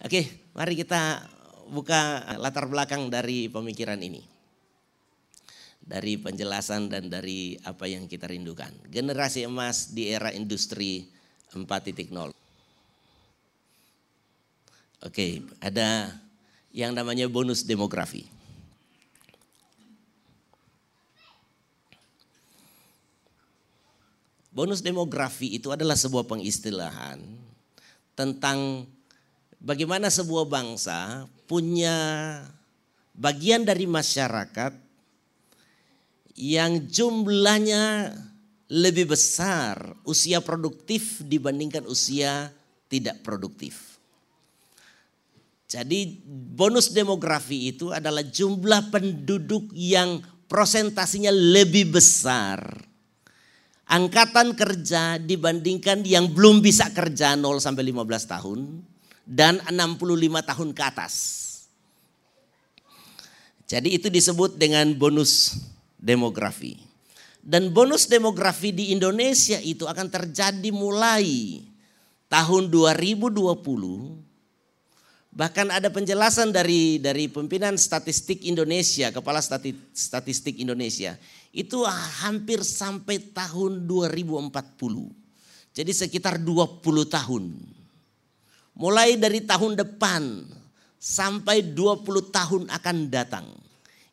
Oke, mari kita buka latar belakang dari pemikiran ini. Dari penjelasan dan dari apa yang kita rindukan. Generasi emas di era industri 4.0. Oke, ada yang namanya bonus demografi. Bonus demografi itu adalah sebuah pengistilahan tentang bagaimana sebuah bangsa punya bagian dari masyarakat yang jumlahnya lebih besar usia produktif dibandingkan usia tidak produktif. Jadi bonus demografi itu adalah jumlah penduduk yang prosentasinya lebih besar. Angkatan kerja dibandingkan yang belum bisa kerja 0 sampai 15 tahun dan 65 tahun ke atas. Jadi itu disebut dengan bonus demografi. Dan bonus demografi di Indonesia itu akan terjadi mulai tahun 2020. Bahkan ada penjelasan dari dari pimpinan statistik Indonesia, kepala statistik Indonesia, itu hampir sampai tahun 2040. Jadi sekitar 20 tahun. Mulai dari tahun depan sampai 20 tahun akan datang.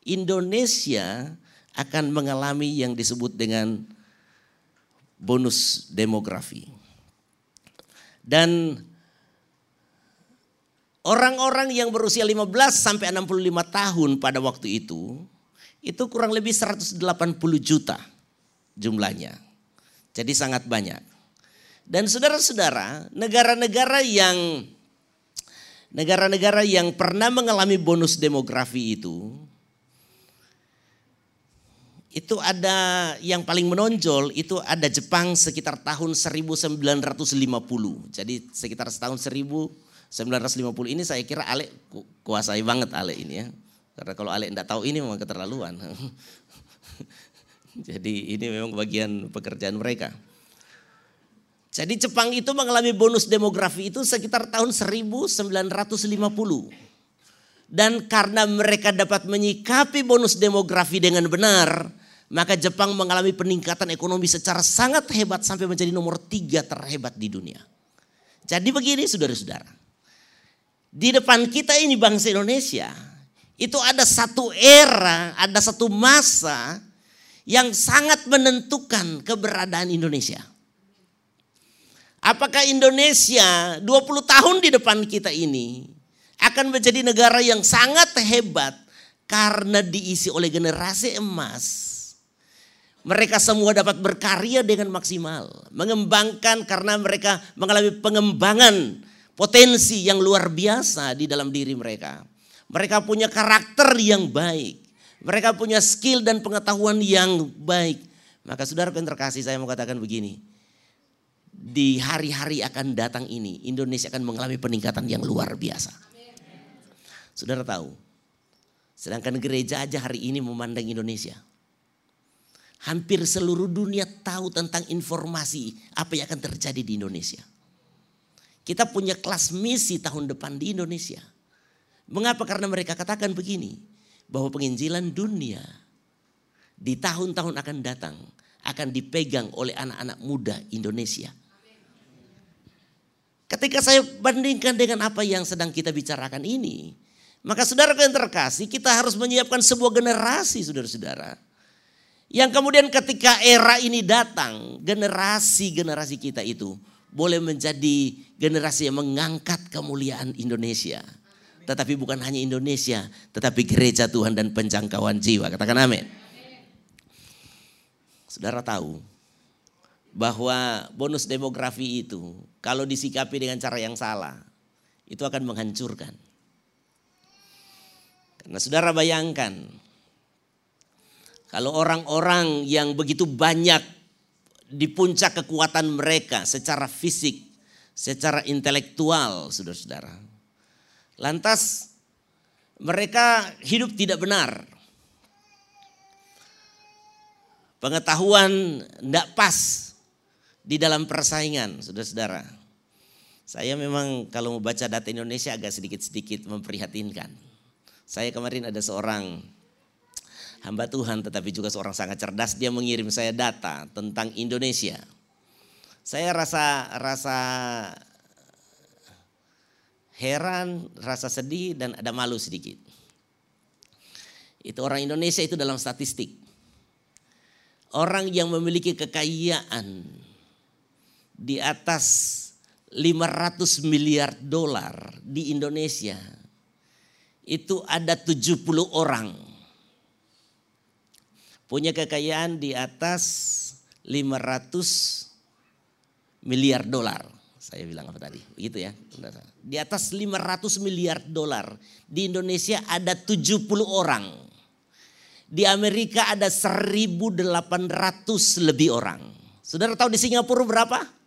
Indonesia akan mengalami yang disebut dengan bonus demografi. Dan orang-orang yang berusia 15 sampai 65 tahun pada waktu itu, itu kurang lebih 180 juta jumlahnya. Jadi sangat banyak. Dan saudara-saudara, negara-negara yang negara-negara yang pernah mengalami bonus demografi itu itu ada yang paling menonjol itu ada Jepang sekitar tahun 1950. Jadi sekitar setahun 1950 ini saya kira Ale kuasai banget Ale ini ya. Karena kalau Ale tidak tahu ini memang keterlaluan. Jadi ini memang bagian pekerjaan mereka. Jadi Jepang itu mengalami bonus demografi itu sekitar tahun 1950. Dan karena mereka dapat menyikapi bonus demografi dengan benar, maka Jepang mengalami peningkatan ekonomi secara sangat hebat sampai menjadi nomor tiga terhebat di dunia. Jadi begini saudara-saudara. Di depan kita ini bangsa Indonesia, itu ada satu era, ada satu masa yang sangat menentukan keberadaan Indonesia. Apakah Indonesia 20 tahun di depan kita ini akan menjadi negara yang sangat hebat karena diisi oleh generasi emas. Mereka semua dapat berkarya dengan maksimal, mengembangkan karena mereka mengalami pengembangan potensi yang luar biasa di dalam diri mereka. Mereka punya karakter yang baik, mereka punya skill dan pengetahuan yang baik. Maka saudara yang terkasih saya mau katakan begini, di hari-hari akan datang ini Indonesia akan mengalami peningkatan yang luar biasa. Saudara tahu, sedangkan gereja aja hari ini memandang Indonesia. Hampir seluruh dunia tahu tentang informasi apa yang akan terjadi di Indonesia. Kita punya kelas misi tahun depan di Indonesia. Mengapa? Karena mereka katakan begini, bahwa penginjilan dunia di tahun-tahun akan datang akan dipegang oleh anak-anak muda Indonesia. Ketika saya bandingkan dengan apa yang sedang kita bicarakan ini, maka saudara yang terkasih, kita harus menyiapkan sebuah generasi saudara-saudara. Yang kemudian ketika era ini datang, generasi-generasi kita itu boleh menjadi generasi yang mengangkat kemuliaan Indonesia. Tetapi bukan hanya Indonesia, tetapi gereja Tuhan dan penjangkauan jiwa. Katakan amin. Saudara tahu, bahwa bonus demografi itu kalau disikapi dengan cara yang salah itu akan menghancurkan. Karena saudara bayangkan kalau orang-orang yang begitu banyak di puncak kekuatan mereka secara fisik, secara intelektual, saudara-saudara. Lantas mereka hidup tidak benar. Pengetahuan tidak pas di dalam persaingan, saudara-saudara. Saya memang kalau mau baca data Indonesia agak sedikit-sedikit memprihatinkan. Saya kemarin ada seorang hamba Tuhan tetapi juga seorang sangat cerdas dia mengirim saya data tentang Indonesia. Saya rasa rasa heran, rasa sedih dan ada malu sedikit. Itu orang Indonesia itu dalam statistik. Orang yang memiliki kekayaan di atas 500 miliar dolar di Indonesia itu ada 70 orang. Punya kekayaan di atas 500 miliar dolar. Saya bilang apa tadi? Begitu ya. Di atas 500 miliar dolar. Di Indonesia ada 70 orang. Di Amerika ada 1800 lebih orang. Saudara tahu di Singapura berapa?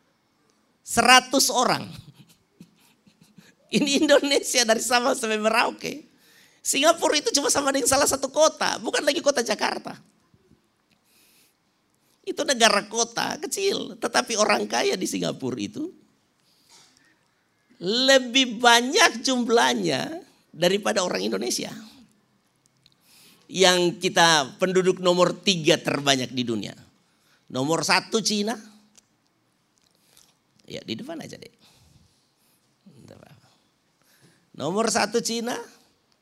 100 orang. Ini Indonesia dari Sabah sampai Merauke. Singapura itu cuma sama dengan salah satu kota, bukan lagi kota Jakarta. Itu negara kota kecil, tetapi orang kaya di Singapura itu lebih banyak jumlahnya daripada orang Indonesia. Yang kita penduduk nomor tiga terbanyak di dunia. Nomor satu Cina. Ya di depan aja deh. Nomor satu Cina.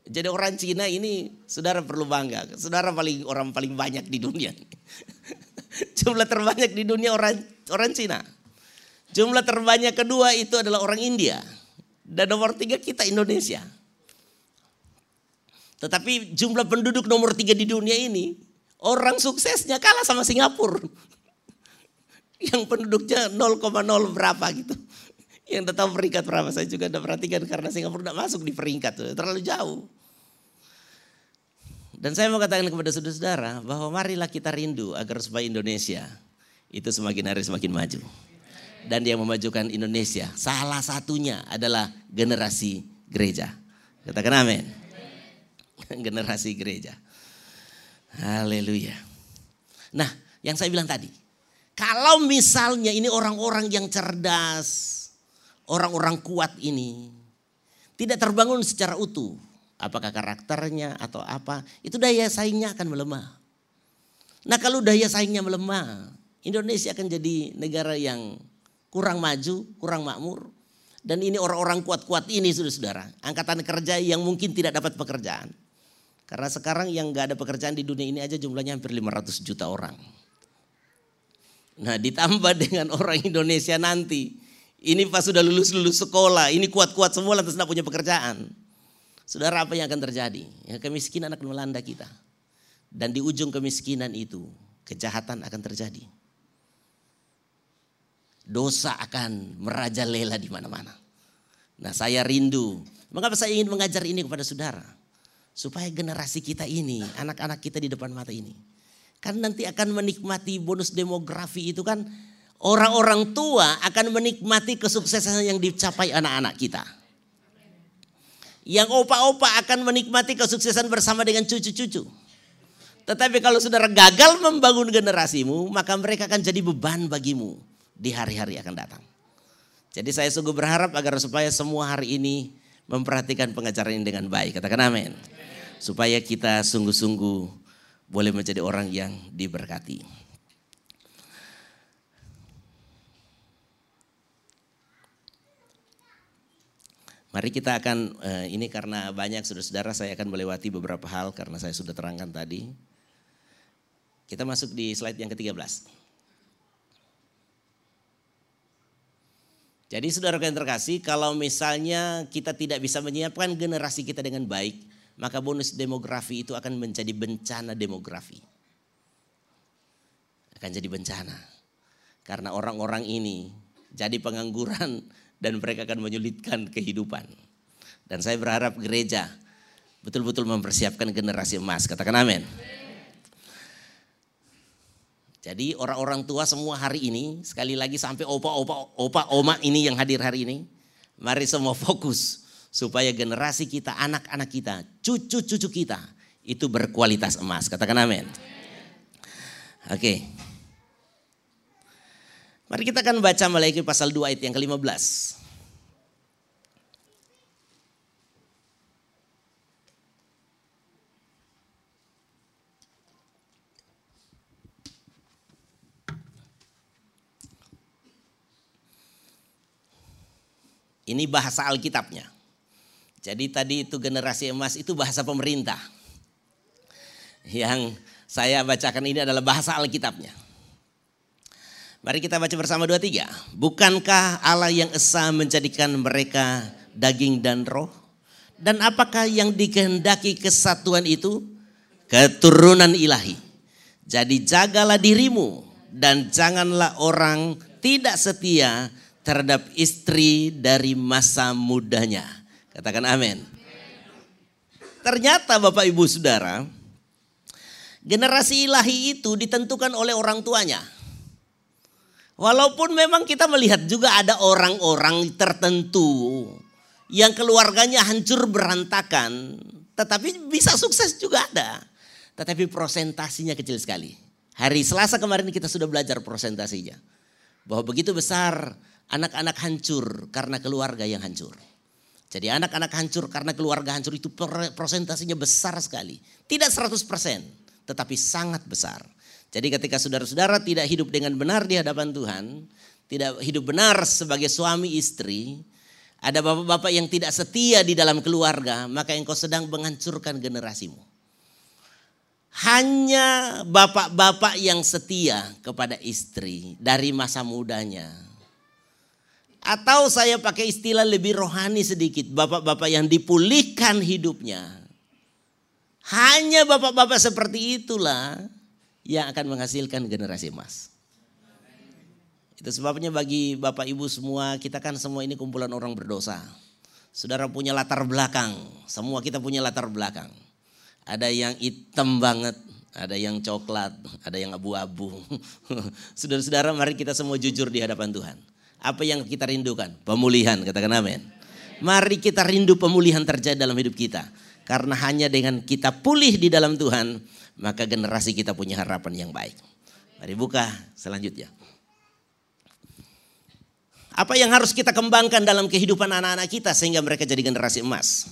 Jadi orang Cina ini saudara perlu bangga. Saudara paling orang paling banyak di dunia. Jumlah terbanyak di dunia orang orang Cina. Jumlah terbanyak kedua itu adalah orang India. Dan nomor tiga kita Indonesia. Tetapi jumlah penduduk nomor tiga di dunia ini, orang suksesnya kalah sama Singapura. Yang penduduknya 0,0 berapa gitu. Yang tahu peringkat berapa, saya juga tidak perhatikan karena Singapura tidak masuk di peringkat, terlalu jauh. Dan saya mau katakan kepada saudara-saudara bahwa marilah kita rindu agar supaya Indonesia itu semakin hari semakin maju dan yang memajukan Indonesia. Salah satunya adalah generasi gereja. Katakan amin. generasi gereja. Haleluya. Nah, yang saya bilang tadi, kalau misalnya ini orang-orang yang cerdas, orang-orang kuat ini tidak terbangun secara utuh, apakah karakternya atau apa, itu daya saingnya akan melemah. Nah, kalau daya saingnya melemah, Indonesia akan jadi negara yang kurang maju, kurang makmur. Dan ini orang-orang kuat-kuat ini saudara-saudara. Angkatan kerja yang mungkin tidak dapat pekerjaan. Karena sekarang yang gak ada pekerjaan di dunia ini aja jumlahnya hampir 500 juta orang. Nah ditambah dengan orang Indonesia nanti. Ini pas sudah lulus-lulus sekolah, ini kuat-kuat semua lantas tidak punya pekerjaan. Saudara apa yang akan terjadi? Ya, kemiskinan akan melanda kita. Dan di ujung kemiskinan itu kejahatan akan terjadi dosa akan merajalela di mana-mana. Nah saya rindu. Mengapa saya ingin mengajar ini kepada saudara? Supaya generasi kita ini, anak-anak kita di depan mata ini. Kan nanti akan menikmati bonus demografi itu kan orang-orang tua akan menikmati kesuksesan yang dicapai anak-anak kita. Yang opa-opa akan menikmati kesuksesan bersama dengan cucu-cucu. Tetapi kalau saudara gagal membangun generasimu, maka mereka akan jadi beban bagimu di hari-hari akan datang. Jadi saya sungguh berharap agar supaya semua hari ini memperhatikan pengajaran ini dengan baik. Katakan amin. Supaya kita sungguh-sungguh boleh menjadi orang yang diberkati. Mari kita akan, eh, ini karena banyak saudara-saudara saya akan melewati beberapa hal karena saya sudah terangkan tadi. Kita masuk di slide yang ke-13. Jadi saudara yang terkasih, kalau misalnya kita tidak bisa menyiapkan generasi kita dengan baik, maka bonus demografi itu akan menjadi bencana demografi. Akan jadi bencana. Karena orang-orang ini jadi pengangguran dan mereka akan menyulitkan kehidupan. Dan saya berharap gereja betul-betul mempersiapkan generasi emas. Katakan amin. Jadi orang-orang tua semua hari ini, sekali lagi sampai opa-opa, opa-oma ini yang hadir hari ini, mari semua fokus supaya generasi kita, anak-anak kita, cucu-cucu kita itu berkualitas emas. Katakan amin. Oke. Okay. Mari kita akan baca Malaikat pasal 2 ayat yang ke-15. Ini bahasa Alkitabnya. Jadi tadi itu generasi emas itu bahasa pemerintah. Yang saya bacakan ini adalah bahasa Alkitabnya. Mari kita baca bersama dua tiga. Bukankah Allah yang esa menjadikan mereka daging dan roh? Dan apakah yang dikehendaki kesatuan itu? Keturunan ilahi. Jadi jagalah dirimu dan janganlah orang tidak setia terhadap istri dari masa mudanya. Katakan amin. Ternyata Bapak Ibu Saudara, generasi ilahi itu ditentukan oleh orang tuanya. Walaupun memang kita melihat juga ada orang-orang tertentu yang keluarganya hancur berantakan, tetapi bisa sukses juga ada. Tetapi prosentasinya kecil sekali. Hari Selasa kemarin kita sudah belajar prosentasinya. Bahwa begitu besar anak-anak hancur karena keluarga yang hancur. Jadi anak-anak hancur karena keluarga hancur itu prosentasinya besar sekali. Tidak 100%, tetapi sangat besar. Jadi ketika saudara-saudara tidak hidup dengan benar di hadapan Tuhan, tidak hidup benar sebagai suami istri, ada bapak-bapak yang tidak setia di dalam keluarga, maka engkau sedang menghancurkan generasimu. Hanya bapak-bapak yang setia kepada istri dari masa mudanya. Atau saya pakai istilah lebih rohani sedikit, bapak-bapak yang dipulihkan hidupnya. Hanya bapak-bapak seperti itulah yang akan menghasilkan generasi emas. Itu sebabnya bagi Bapak Ibu semua, kita kan semua ini kumpulan orang berdosa. Saudara punya latar belakang, semua kita punya latar belakang. Ada yang hitam banget, ada yang coklat, ada yang abu-abu. Saudara-saudara mari kita semua jujur di hadapan Tuhan. Apa yang kita rindukan? Pemulihan, katakan amin. Mari kita rindu pemulihan terjadi dalam hidup kita. Karena hanya dengan kita pulih di dalam Tuhan, maka generasi kita punya harapan yang baik. Mari buka selanjutnya. Apa yang harus kita kembangkan dalam kehidupan anak-anak kita sehingga mereka jadi generasi emas?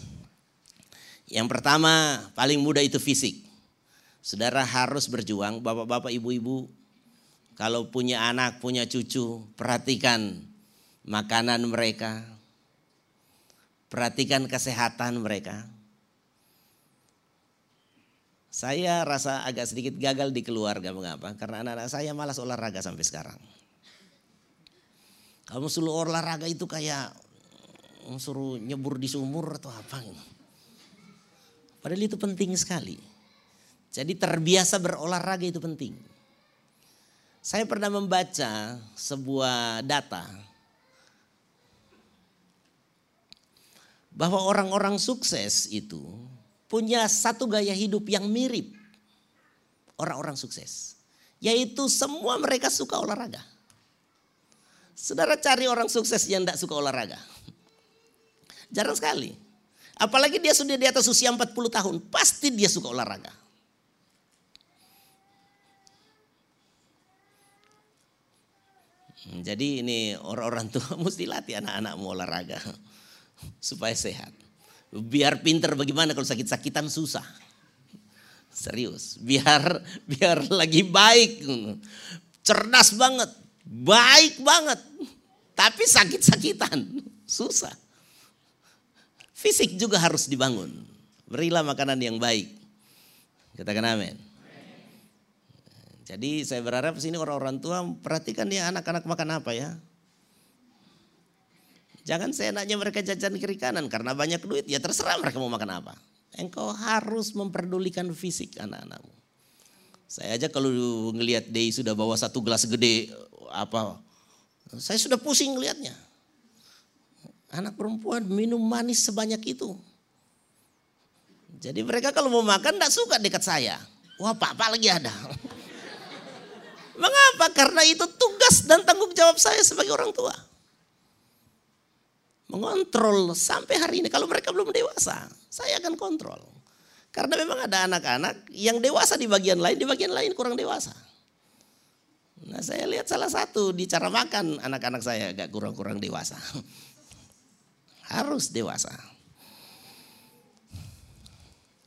Yang pertama, paling mudah itu fisik. Saudara harus berjuang, bapak-bapak, ibu-ibu, kalau punya anak, punya cucu, perhatikan makanan mereka, perhatikan kesehatan mereka. Saya rasa agak sedikit gagal di keluarga. Mengapa? Karena anak-anak saya malas olahraga sampai sekarang. Kamu suruh olahraga itu kayak suruh nyebur di sumur atau apa. Padahal itu penting sekali. Jadi terbiasa berolahraga itu penting. Saya pernah membaca sebuah data bahwa orang-orang sukses itu punya satu gaya hidup yang mirip orang-orang sukses. Yaitu semua mereka suka olahraga. Saudara cari orang sukses yang tidak suka olahraga. Jarang sekali. Apalagi dia sudah di atas usia 40 tahun, pasti dia suka olahraga. Jadi ini orang-orang tua mesti latih anak-anakmu olahraga supaya sehat. Biar pinter bagaimana kalau sakit-sakitan susah. Serius, biar biar lagi baik. Cerdas banget, baik banget. Tapi sakit-sakitan, susah. Fisik juga harus dibangun. Berilah makanan yang baik. Katakan amin. Jadi saya berharap sini orang-orang tua perhatikan ya anak-anak makan apa ya. Jangan seenaknya mereka jajan kiri kanan karena banyak duit. Ya terserah mereka mau makan apa. Engkau harus memperdulikan fisik anak-anakmu. Saya aja kalau ngelihat Dei sudah bawa satu gelas gede apa. Saya sudah pusing ngelihatnya. Anak perempuan minum manis sebanyak itu. Jadi mereka kalau mau makan tidak suka dekat saya. Wah pak lagi ada. Mengapa? Karena itu tugas dan tanggung jawab saya sebagai orang tua mengontrol sampai hari ini. Kalau mereka belum dewasa, saya akan kontrol. Karena memang ada anak-anak yang dewasa di bagian lain, di bagian lain kurang dewasa. Nah saya lihat salah satu di cara makan anak-anak saya agak kurang-kurang dewasa. Harus dewasa.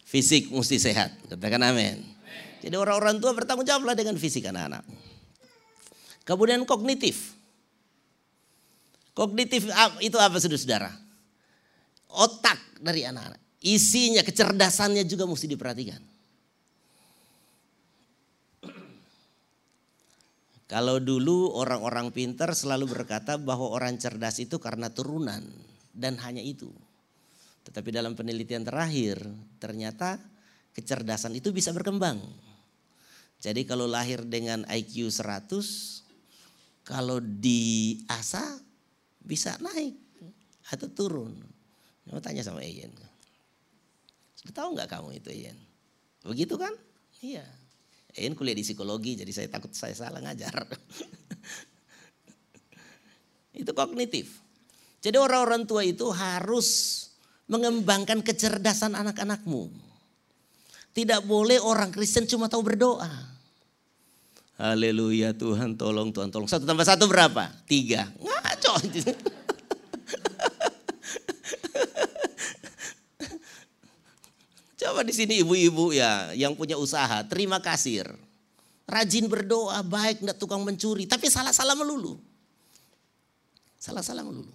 Fisik mesti sehat, katakan amin. Jadi orang-orang tua bertanggung jawablah dengan fisik anak-anak. Kemudian kognitif. Kognitif itu apa saudara-saudara? Otak dari anak-anak. Isinya, kecerdasannya juga mesti diperhatikan. Kalau dulu orang-orang pintar selalu berkata bahwa orang cerdas itu karena turunan dan hanya itu. Tetapi dalam penelitian terakhir ternyata kecerdasan itu bisa berkembang. Jadi kalau lahir dengan IQ 100, kalau diasah bisa naik atau turun. Mau tanya sama Ian. Sudah tahu nggak kamu itu Ian? Begitu kan? Iya. Ian kuliah di psikologi jadi saya takut saya salah ngajar. itu kognitif. Jadi orang-orang tua itu harus mengembangkan kecerdasan anak-anakmu. Tidak boleh orang Kristen cuma tahu berdoa. Haleluya Tuhan tolong Tuhan tolong. Satu tambah satu berapa? Tiga. Ngaco. Coba di sini ibu-ibu ya yang punya usaha, terima kasir. Rajin berdoa, baik, tidak tukang mencuri. Tapi salah-salah melulu. Salah-salah melulu.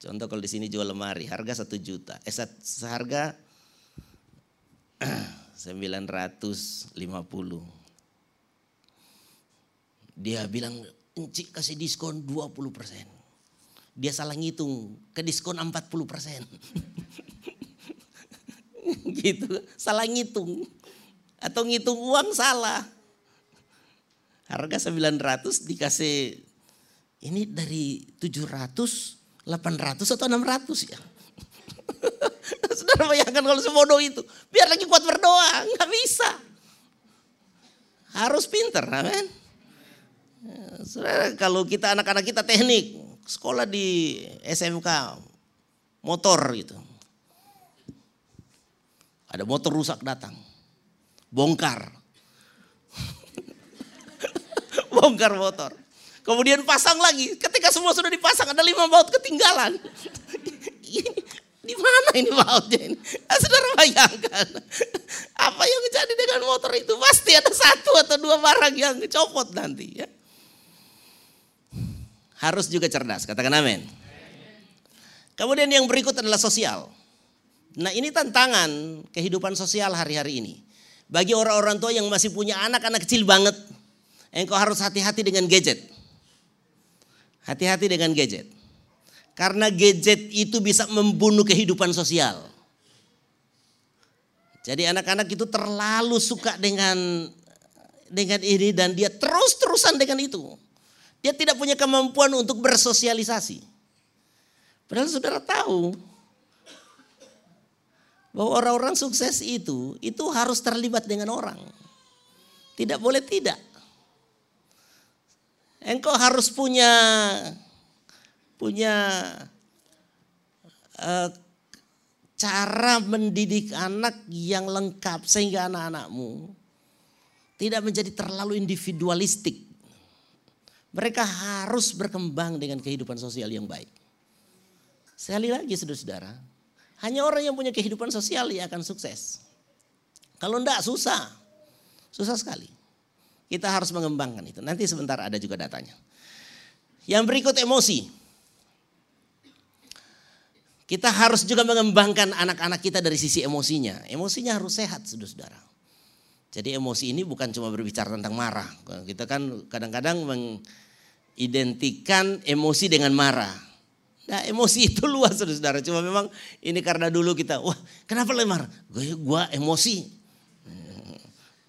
Contoh kalau di sini jual lemari, harga satu juta. Eh, seharga 950. Dia bilang, Encik kasih diskon 20 persen. Dia salah ngitung, ke diskon 40 persen. gitu, salah ngitung. Atau ngitung uang salah. Harga 900 dikasih ini dari 700, 800 atau 600 ya. Saudara bayangkan kalau sebodoh itu. Biar lagi kuat berdoa, nggak bisa. Harus pinter, amin. Saudara, kalau kita anak-anak kita teknik, sekolah di SMK, motor gitu. Ada motor rusak datang. Bongkar. Bongkar motor. Kemudian pasang lagi. Ketika semua sudah dipasang ada lima baut ketinggalan. di mana ini bautnya ini? Nah, saudara bayangkan. Apa yang terjadi dengan motor itu? Pasti ada satu atau dua barang yang copot nanti ya. Harus juga cerdas, katakan amin. Kemudian yang berikut adalah sosial. Nah ini tantangan kehidupan sosial hari-hari ini. Bagi orang-orang tua yang masih punya anak-anak kecil banget, engkau harus hati-hati dengan gadget. Hati-hati dengan gadget. Karena gadget itu bisa membunuh kehidupan sosial. Jadi anak-anak itu terlalu suka dengan dengan ini dan dia terus-terusan dengan itu. Dia tidak punya kemampuan untuk bersosialisasi. Padahal saudara tahu bahwa orang-orang sukses itu itu harus terlibat dengan orang. Tidak boleh tidak. Engkau harus punya punya uh, cara mendidik anak yang lengkap sehingga anak-anakmu tidak menjadi terlalu individualistik. Mereka harus berkembang dengan kehidupan sosial yang baik. Sekali lagi saudara-saudara, hanya orang yang punya kehidupan sosial yang akan sukses. Kalau enggak susah. Susah sekali. Kita harus mengembangkan itu. Nanti sebentar ada juga datanya. Yang berikut emosi. Kita harus juga mengembangkan anak-anak kita dari sisi emosinya. Emosinya harus sehat, saudara-saudara. Jadi emosi ini bukan cuma berbicara tentang marah. Kita kan kadang-kadang mengidentikan emosi dengan marah. Nah emosi itu luas saudara. Cuma memang ini karena dulu kita, wah kenapa lemar? Gue gua emosi.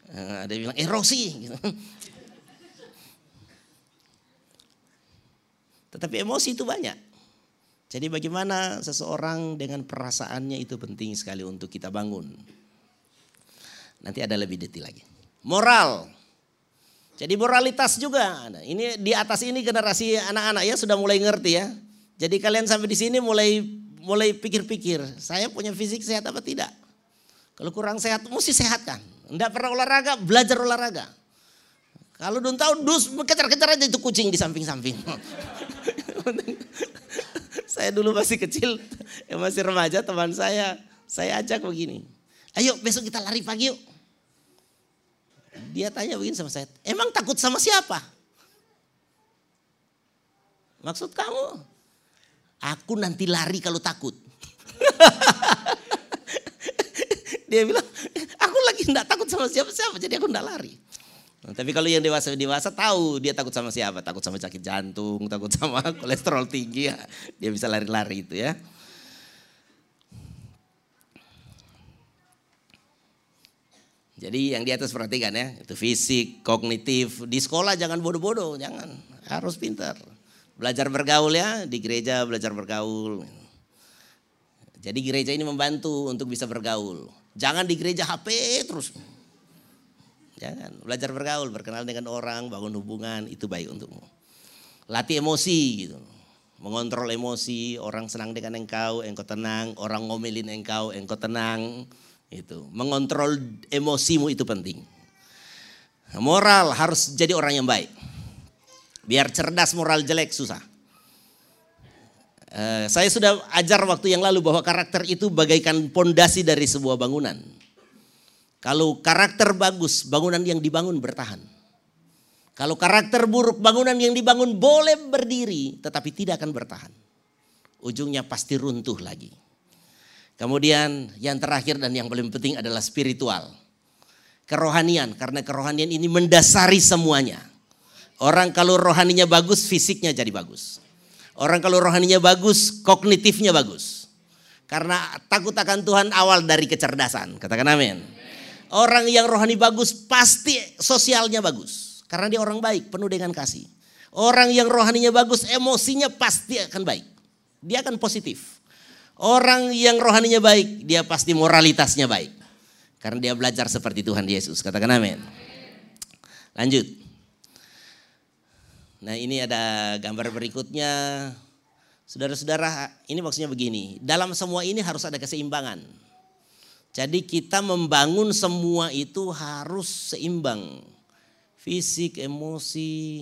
Eh, ada yang bilang erosi. Tetapi emosi itu banyak. Jadi bagaimana seseorang dengan perasaannya itu penting sekali untuk kita bangun. Nanti ada lebih detail lagi. Moral. Jadi moralitas juga. Nah, ini di atas ini generasi anak-anak ya sudah mulai ngerti ya. Jadi kalian sampai di sini mulai mulai pikir-pikir, saya punya fisik sehat apa tidak? Kalau kurang sehat, mesti sehatkan. Enggak pernah olahraga, belajar olahraga. Kalau belum tahu, dus kejar-kejar aja itu kucing di samping-samping. saya dulu masih kecil, ya masih remaja teman saya, saya ajak begini. Ayo besok kita lari pagi yuk. Dia tanya begini sama saya, emang takut sama siapa? Maksud kamu? Aku nanti lari kalau takut. Dia bilang, aku lagi enggak takut sama siapa-siapa, jadi aku enggak lari. Nah, tapi kalau yang dewasa dewasa tahu dia takut sama siapa, takut sama sakit jantung, takut sama kolesterol tinggi ya, dia bisa lari-lari itu ya. Jadi yang di atas perhatikan ya, itu fisik, kognitif. Di sekolah jangan bodoh-bodoh, jangan. Harus pintar. Belajar bergaul ya, di gereja belajar bergaul. Jadi gereja ini membantu untuk bisa bergaul. Jangan di gereja HP terus. Jangan, belajar bergaul, berkenal dengan orang, bangun hubungan, itu baik untukmu. Latih emosi gitu. Mengontrol emosi, orang senang dengan engkau, engkau tenang, orang ngomelin engkau, engkau tenang. Itu, mengontrol emosimu itu penting. Moral harus jadi orang yang baik. Biar cerdas moral jelek susah. Eh, saya sudah ajar waktu yang lalu bahwa karakter itu bagaikan pondasi dari sebuah bangunan. Kalau karakter bagus, bangunan yang dibangun bertahan. Kalau karakter buruk, bangunan yang dibangun boleh berdiri, tetapi tidak akan bertahan. Ujungnya pasti runtuh lagi. Kemudian yang terakhir dan yang paling penting adalah spiritual. Kerohanian, karena kerohanian ini mendasari semuanya. Orang kalau rohaninya bagus, fisiknya jadi bagus. Orang kalau rohaninya bagus, kognitifnya bagus. Karena takut akan Tuhan awal dari kecerdasan. Katakan amin. Orang yang rohani bagus pasti sosialnya bagus. Karena dia orang baik, penuh dengan kasih. Orang yang rohaninya bagus, emosinya pasti akan baik. Dia akan positif. Orang yang rohaninya baik, dia pasti moralitasnya baik. Karena dia belajar seperti Tuhan Yesus. Katakan amin. Lanjut. Nah ini ada gambar berikutnya. Saudara-saudara ini maksudnya begini. Dalam semua ini harus ada keseimbangan. Jadi kita membangun semua itu harus seimbang. Fisik, emosi,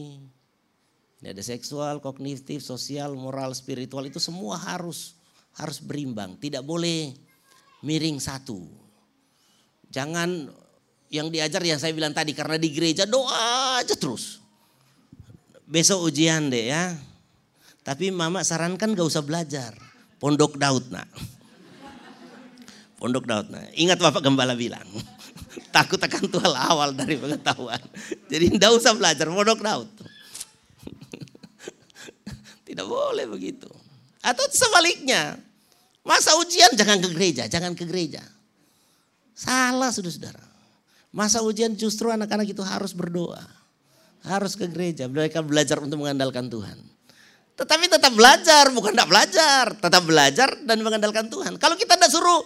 ada seksual, kognitif, sosial, moral, spiritual itu semua harus harus berimbang. Tidak boleh miring satu. Jangan yang diajar yang saya bilang tadi karena di gereja doa aja terus besok ujian deh ya. Tapi mama sarankan gak usah belajar. Pondok Daud nak. Pondok Daud nak. Ingat Bapak Gembala bilang. Takut akan Tuhan awal dari pengetahuan. Jadi tidak usah belajar Pondok Daud. Tidak boleh begitu. Atau sebaliknya. Masa ujian jangan ke gereja. Jangan ke gereja. Salah saudara-saudara. Masa ujian justru anak-anak itu harus berdoa harus ke gereja. Mereka belajar untuk mengandalkan Tuhan. Tetapi tetap belajar, bukan tidak belajar. Tetap belajar dan mengandalkan Tuhan. Kalau kita tidak suruh,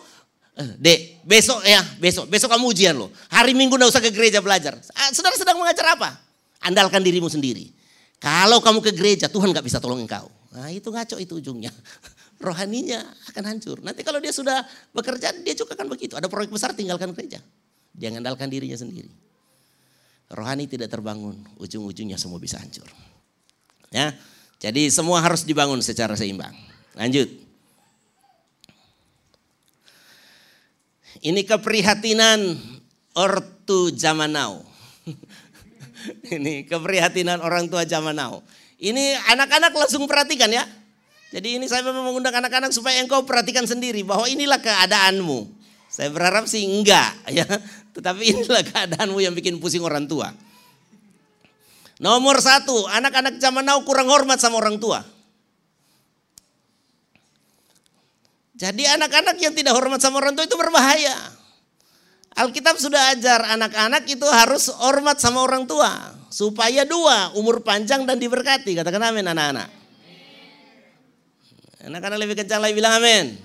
dek besok ya, besok, besok kamu ujian loh. Hari minggu tidak usah ke gereja belajar. Ah, saudara sedang mengajar apa? Andalkan dirimu sendiri. Kalau kamu ke gereja, Tuhan gak bisa tolong engkau. Nah itu ngaco itu ujungnya. Rohaninya akan hancur. Nanti kalau dia sudah bekerja, dia juga akan begitu. Ada proyek besar, tinggalkan gereja. Dia mengandalkan dirinya sendiri rohani tidak terbangun, ujung-ujungnya semua bisa hancur. Ya, jadi semua harus dibangun secara seimbang. Lanjut. Ini keprihatinan ortu zaman now. ini keprihatinan orang tua zaman now. Ini anak-anak langsung perhatikan ya. Jadi ini saya memang mengundang anak-anak supaya engkau perhatikan sendiri bahwa inilah keadaanmu. Saya berharap sih enggak ya. Tetapi inilah keadaanmu yang bikin pusing orang tua. Nomor satu, anak-anak zaman now kurang hormat sama orang tua. Jadi anak-anak yang tidak hormat sama orang tua itu berbahaya. Alkitab sudah ajar anak-anak itu harus hormat sama orang tua. Supaya dua, umur panjang dan diberkati. Katakan amin anak-anak. Anak-anak lebih kencang lagi bilang amin.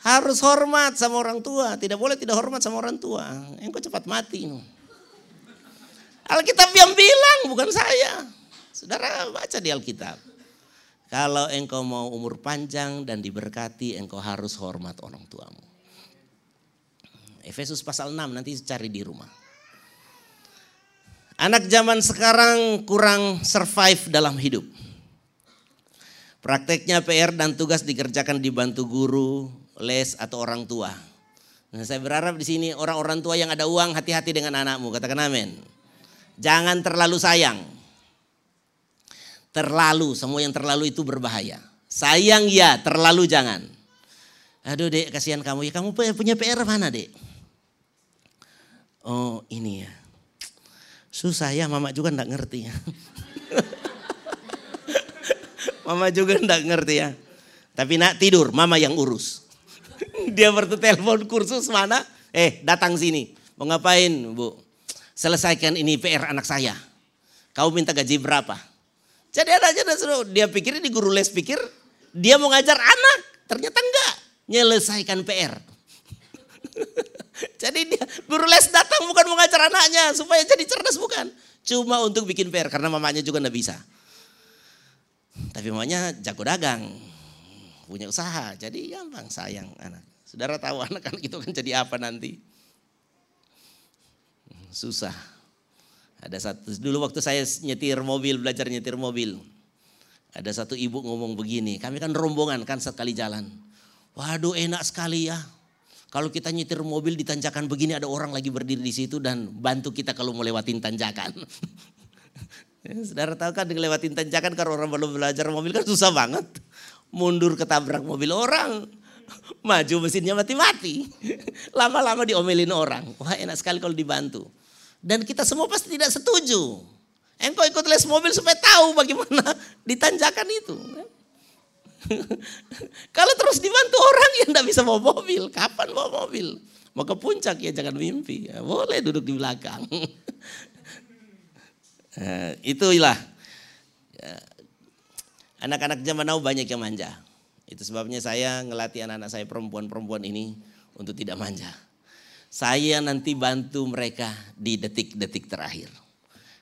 Harus hormat sama orang tua. Tidak boleh tidak hormat sama orang tua. Engkau cepat mati. Alkitab yang bilang bukan saya. Saudara baca di Alkitab. Kalau engkau mau umur panjang dan diberkati, engkau harus hormat orang tuamu. Efesus pasal 6 nanti cari di rumah. Anak zaman sekarang kurang survive dalam hidup. Prakteknya PR dan tugas dikerjakan dibantu guru, les atau orang tua. Nah, saya berharap di sini orang-orang tua yang ada uang hati-hati dengan anakmu, katakan amin. Jangan terlalu sayang. Terlalu, semua yang terlalu itu berbahaya. Sayang ya, terlalu jangan. Aduh dek, kasihan kamu. Ya kamu punya PR mana dek? Oh ini ya. Susah ya, mama juga enggak ngerti ya. mama juga enggak ngerti ya. Tapi nak tidur, mama yang urus. Dia telepon kursus mana? Eh datang sini. Mau ngapain bu? Selesaikan ini PR anak saya. Kau minta gaji berapa? Jadi aja suruh dia pikir di guru les pikir dia mau ngajar anak. Ternyata enggak. Nyelesaikan PR. jadi dia guru les datang bukan mau ngajar anaknya supaya jadi cerdas bukan. Cuma untuk bikin PR karena mamanya juga enggak bisa. Tapi mamanya jago dagang punya usaha. Jadi gampang sayang anak. Saudara tahu anak-anak itu kan jadi apa nanti? Susah. Ada satu dulu waktu saya nyetir mobil, belajar nyetir mobil. Ada satu ibu ngomong begini, kami kan rombongan kan sekali jalan. Waduh enak sekali ya. Kalau kita nyetir mobil di tanjakan begini ada orang lagi berdiri di situ dan bantu kita kalau mau lewatin tanjakan. Saudara tahu kan ngelewatin tanjakan kalau orang belum belajar mobil kan susah banget mundur ketabrak mobil orang. Maju mesinnya mati-mati. Lama-lama diomelin orang. Wah enak sekali kalau dibantu. Dan kita semua pasti tidak setuju. Engkau ikut les mobil supaya tahu bagaimana ditanjakan itu. kalau terus dibantu orang yang tidak bisa bawa mobil. Kapan bawa mobil? Mau ke puncak ya jangan mimpi. Ya, boleh duduk di belakang. Eh, itulah Anak-anak zaman now banyak yang manja. Itu sebabnya saya ngelatih anak-anak saya perempuan-perempuan ini untuk tidak manja. Saya nanti bantu mereka di detik-detik terakhir.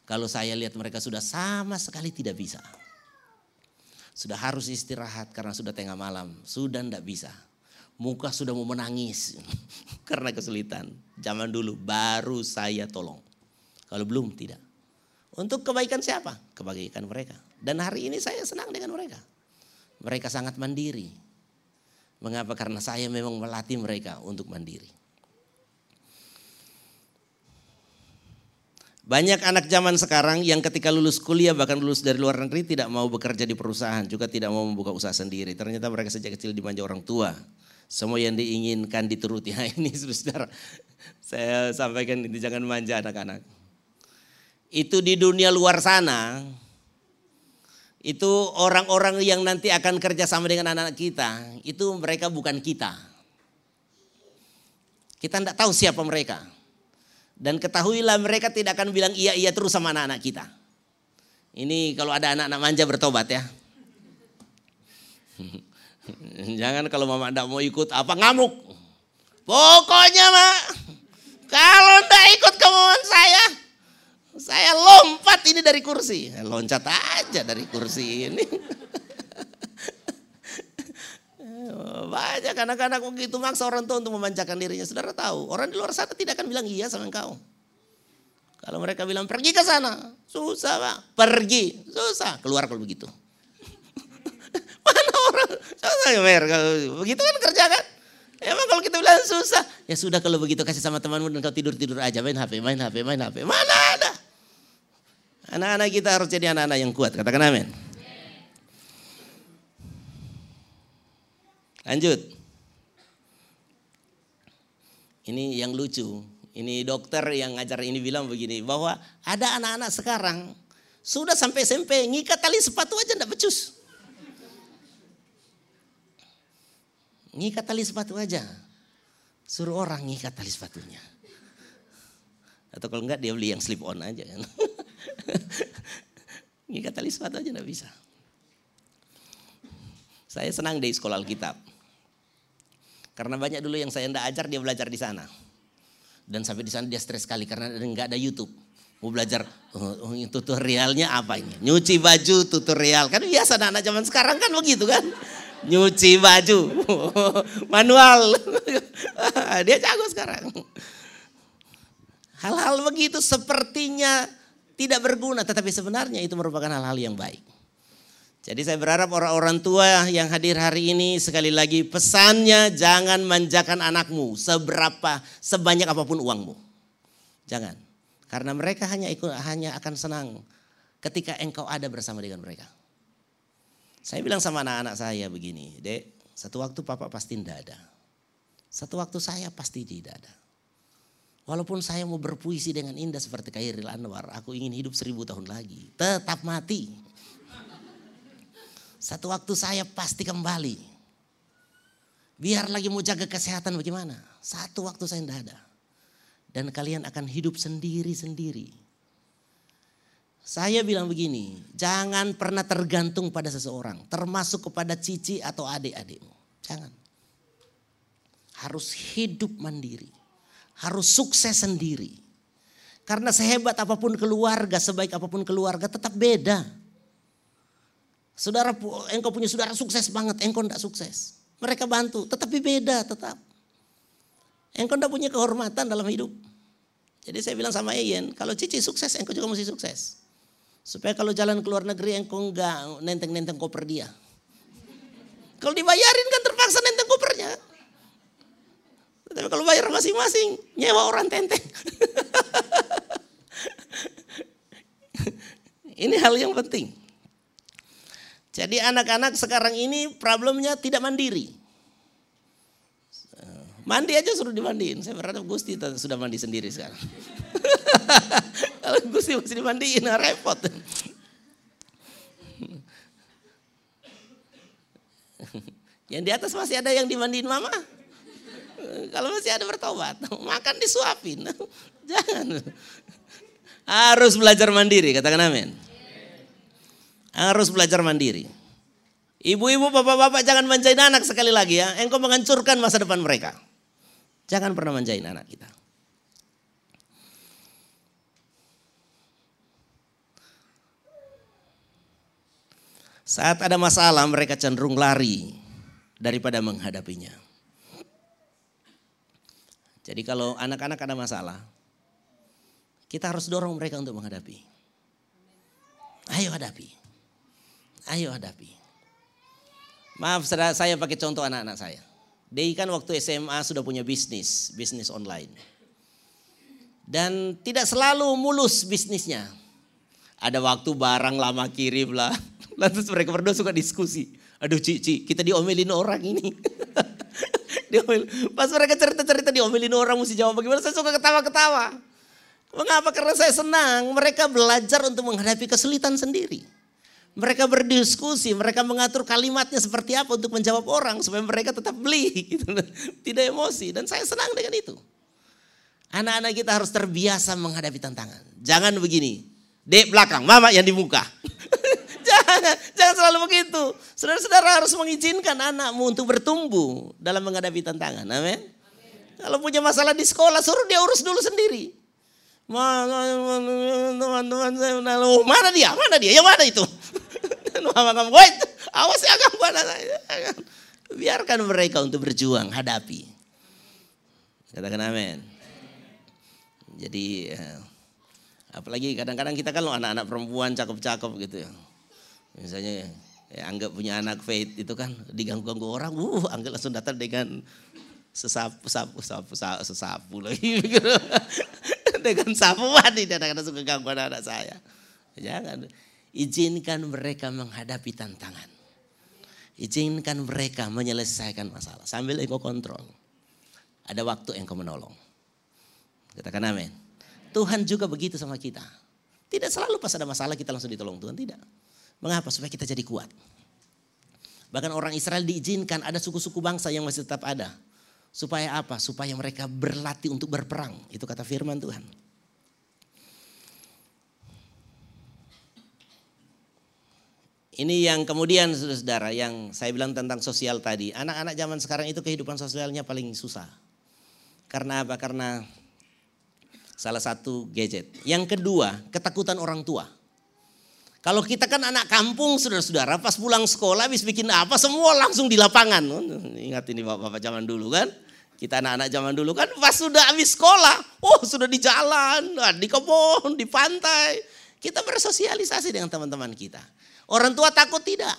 Kalau saya lihat mereka sudah sama sekali tidak bisa. Sudah harus istirahat karena sudah tengah malam. Sudah tidak bisa. Muka sudah mau menangis karena kesulitan. Zaman dulu baru saya tolong. Kalau belum tidak. Untuk kebaikan siapa? Kebaikan mereka. Dan hari ini saya senang dengan mereka. Mereka sangat mandiri. Mengapa? Karena saya memang melatih mereka untuk mandiri. Banyak anak zaman sekarang yang ketika lulus kuliah bahkan lulus dari luar negeri tidak mau bekerja di perusahaan, juga tidak mau membuka usaha sendiri. Ternyata mereka sejak kecil dimanja orang tua. Semua yang diinginkan dituruti. Nah ini saudara, saya sampaikan ini jangan manja anak-anak itu di dunia luar sana, itu orang-orang yang nanti akan kerja sama dengan anak-anak kita, itu mereka bukan kita. Kita tidak tahu siapa mereka. Dan ketahuilah mereka tidak akan bilang iya-iya terus sama anak-anak kita. Ini kalau ada anak-anak manja bertobat ya. Jangan kalau mama tidak mau ikut apa ngamuk. Pokoknya mak, kalau tidak ikut kemauan saya, saya lompat ini dari kursi. Loncat aja dari kursi ini. Banyak anak-anak begitu maksa orang tua untuk memanjakan dirinya. Saudara tahu, orang di luar sana tidak akan bilang iya sama engkau. Kalau mereka bilang pergi ke sana, susah pak. Pergi, susah. Keluar kalau begitu. Mana orang, susah ya mer. Begitu kan kerja kan. Emang kalau kita bilang susah, ya sudah kalau begitu kasih sama temanmu dan kau tidur-tidur aja main HP, main HP, main HP. Mana ada? Anak-anak kita harus jadi anak-anak yang kuat. Katakan amin. Lanjut. Ini yang lucu. Ini dokter yang ngajar ini bilang begini. Bahwa ada anak-anak sekarang sudah sampai SMP ngikat tali sepatu aja enggak becus. Ngikat tali sepatu aja. Suruh orang ngikat tali sepatunya. Atau kalau enggak dia beli yang slip on aja. Ngikat tali sepatu aja enggak bisa. Saya senang di sekolah Alkitab. Karena banyak dulu yang saya enggak ajar dia belajar di sana. Dan sampai di sana dia stres sekali karena enggak ada YouTube. Mau belajar oh, oh, tutorialnya apa ini? Nyuci baju tutorial. Kan biasa anak-anak zaman sekarang kan begitu kan. Nyuci baju. Manual. dia jago sekarang. Hal-hal begitu sepertinya tidak berguna, tetapi sebenarnya itu merupakan hal-hal yang baik. Jadi saya berharap orang-orang tua yang hadir hari ini sekali lagi pesannya jangan manjakan anakmu seberapa sebanyak apa pun uangmu. Jangan. Karena mereka hanya ikut hanya akan senang ketika engkau ada bersama dengan mereka. Saya bilang sama anak-anak saya begini, dek, satu waktu papa pasti tidak ada. Satu waktu saya pasti tidak ada. Walaupun saya mau berpuisi dengan indah seperti Khairil Anwar, aku ingin hidup seribu tahun lagi. Tetap mati. Satu waktu saya pasti kembali. Biar lagi mau jaga kesehatan bagaimana. Satu waktu saya tidak ada. Dan kalian akan hidup sendiri-sendiri. Saya bilang begini, jangan pernah tergantung pada seseorang. Termasuk kepada cici atau adik-adikmu. Jangan. Harus hidup mandiri. Harus sukses sendiri. Karena sehebat apa pun keluarga, sebaik apa pun keluarga tetap beda. Saudara, engkau punya saudara sukses banget, engkau tidak sukses. Mereka bantu, tetapi beda tetap. Engkau tidak punya kehormatan dalam hidup. Jadi saya bilang sama Ian, kalau Cici sukses, engkau juga mesti sukses. Supaya kalau jalan ke luar negeri, engkau enggak nenteng-nenteng koper dia. Kalau dibayarin kan terpaksa nenteng kopernya. Tapi kalau bayar masing-masing, nyewa orang tenteng. Ini hal yang penting. Jadi anak-anak sekarang ini problemnya tidak mandiri. Mandi aja suruh dimandiin. Saya berharap Gusti sudah mandi sendiri sekarang. Kalau Gusti masih dimandiin, nah repot. yang di atas masih ada yang dimandiin mama. Kalau masih ada bertobat, makan disuapin. Jangan. Harus belajar mandiri, katakan amin. Harus belajar mandiri. Ibu-ibu, bapak-bapak jangan manjain anak sekali lagi ya. Engkau menghancurkan masa depan mereka. Jangan pernah manjain anak kita. Saat ada masalah mereka cenderung lari daripada menghadapinya. Jadi kalau anak-anak ada masalah, kita harus dorong mereka untuk menghadapi. Ayo hadapi. Ayo hadapi. Maaf saya pakai contoh anak-anak saya. Dei kan waktu SMA sudah punya bisnis, bisnis online. Dan tidak selalu mulus bisnisnya. Ada waktu barang lama kirim lah. Lantas mereka berdua suka diskusi. Aduh Cici, kita diomelin orang ini. Pas mereka cerita-cerita diomelin orang mesti jawab bagaimana. Saya suka ketawa-ketawa. Mengapa? Karena saya senang mereka belajar untuk menghadapi kesulitan sendiri. Mereka berdiskusi, mereka mengatur kalimatnya seperti apa untuk menjawab orang supaya mereka tetap beli, gitu. tidak emosi. Dan saya senang dengan itu. Anak-anak kita harus terbiasa menghadapi tantangan. Jangan begini, dek belakang, mama yang di muka. jangan, jangan selalu begitu. Saudara-saudara harus mengizinkan anakmu untuk bertumbuh dalam menghadapi tantangan. Amin. Kalau punya masalah di sekolah, suruh dia urus dulu sendiri. Teman-teman saya, mana dia? Mana dia? Yang mana itu? Mama kamu, wait, awas ya kamu anak. Biarkan mereka untuk berjuang, hadapi. Katakan amin. Jadi eh, apalagi kadang-kadang kita kan anak-anak perempuan cakep-cakep gitu ya. Misalnya ya, anggap punya anak faith itu kan diganggu-ganggu orang, uh, anggap langsung datang dengan sesapu, sapu, sapu, sapu, sesapu lagi. dengan sapu mati dan kadang suka ganggu anak-anak saya. Jangan. Izinkan mereka menghadapi tantangan. Izinkan mereka menyelesaikan masalah. Sambil engkau kontrol. Ada waktu engkau menolong. Katakan amin. Tuhan juga begitu sama kita. Tidak selalu pas ada masalah kita langsung ditolong Tuhan. Tidak. Mengapa? Supaya kita jadi kuat. Bahkan orang Israel diizinkan ada suku-suku bangsa yang masih tetap ada. Supaya apa? Supaya mereka berlatih untuk berperang. Itu kata firman Tuhan. Ini yang kemudian saudara-saudara yang saya bilang tentang sosial tadi. Anak-anak zaman sekarang itu kehidupan sosialnya paling susah. Karena apa? Karena salah satu gadget. Yang kedua, ketakutan orang tua. Kalau kita kan anak kampung saudara-saudara pas pulang sekolah habis bikin apa semua langsung di lapangan. Ingat ini bapak-bapak zaman dulu kan. Kita anak-anak zaman dulu kan pas sudah habis sekolah. Oh sudah di jalan, di kebun, di pantai. Kita bersosialisasi dengan teman-teman kita. Orang tua takut tidak.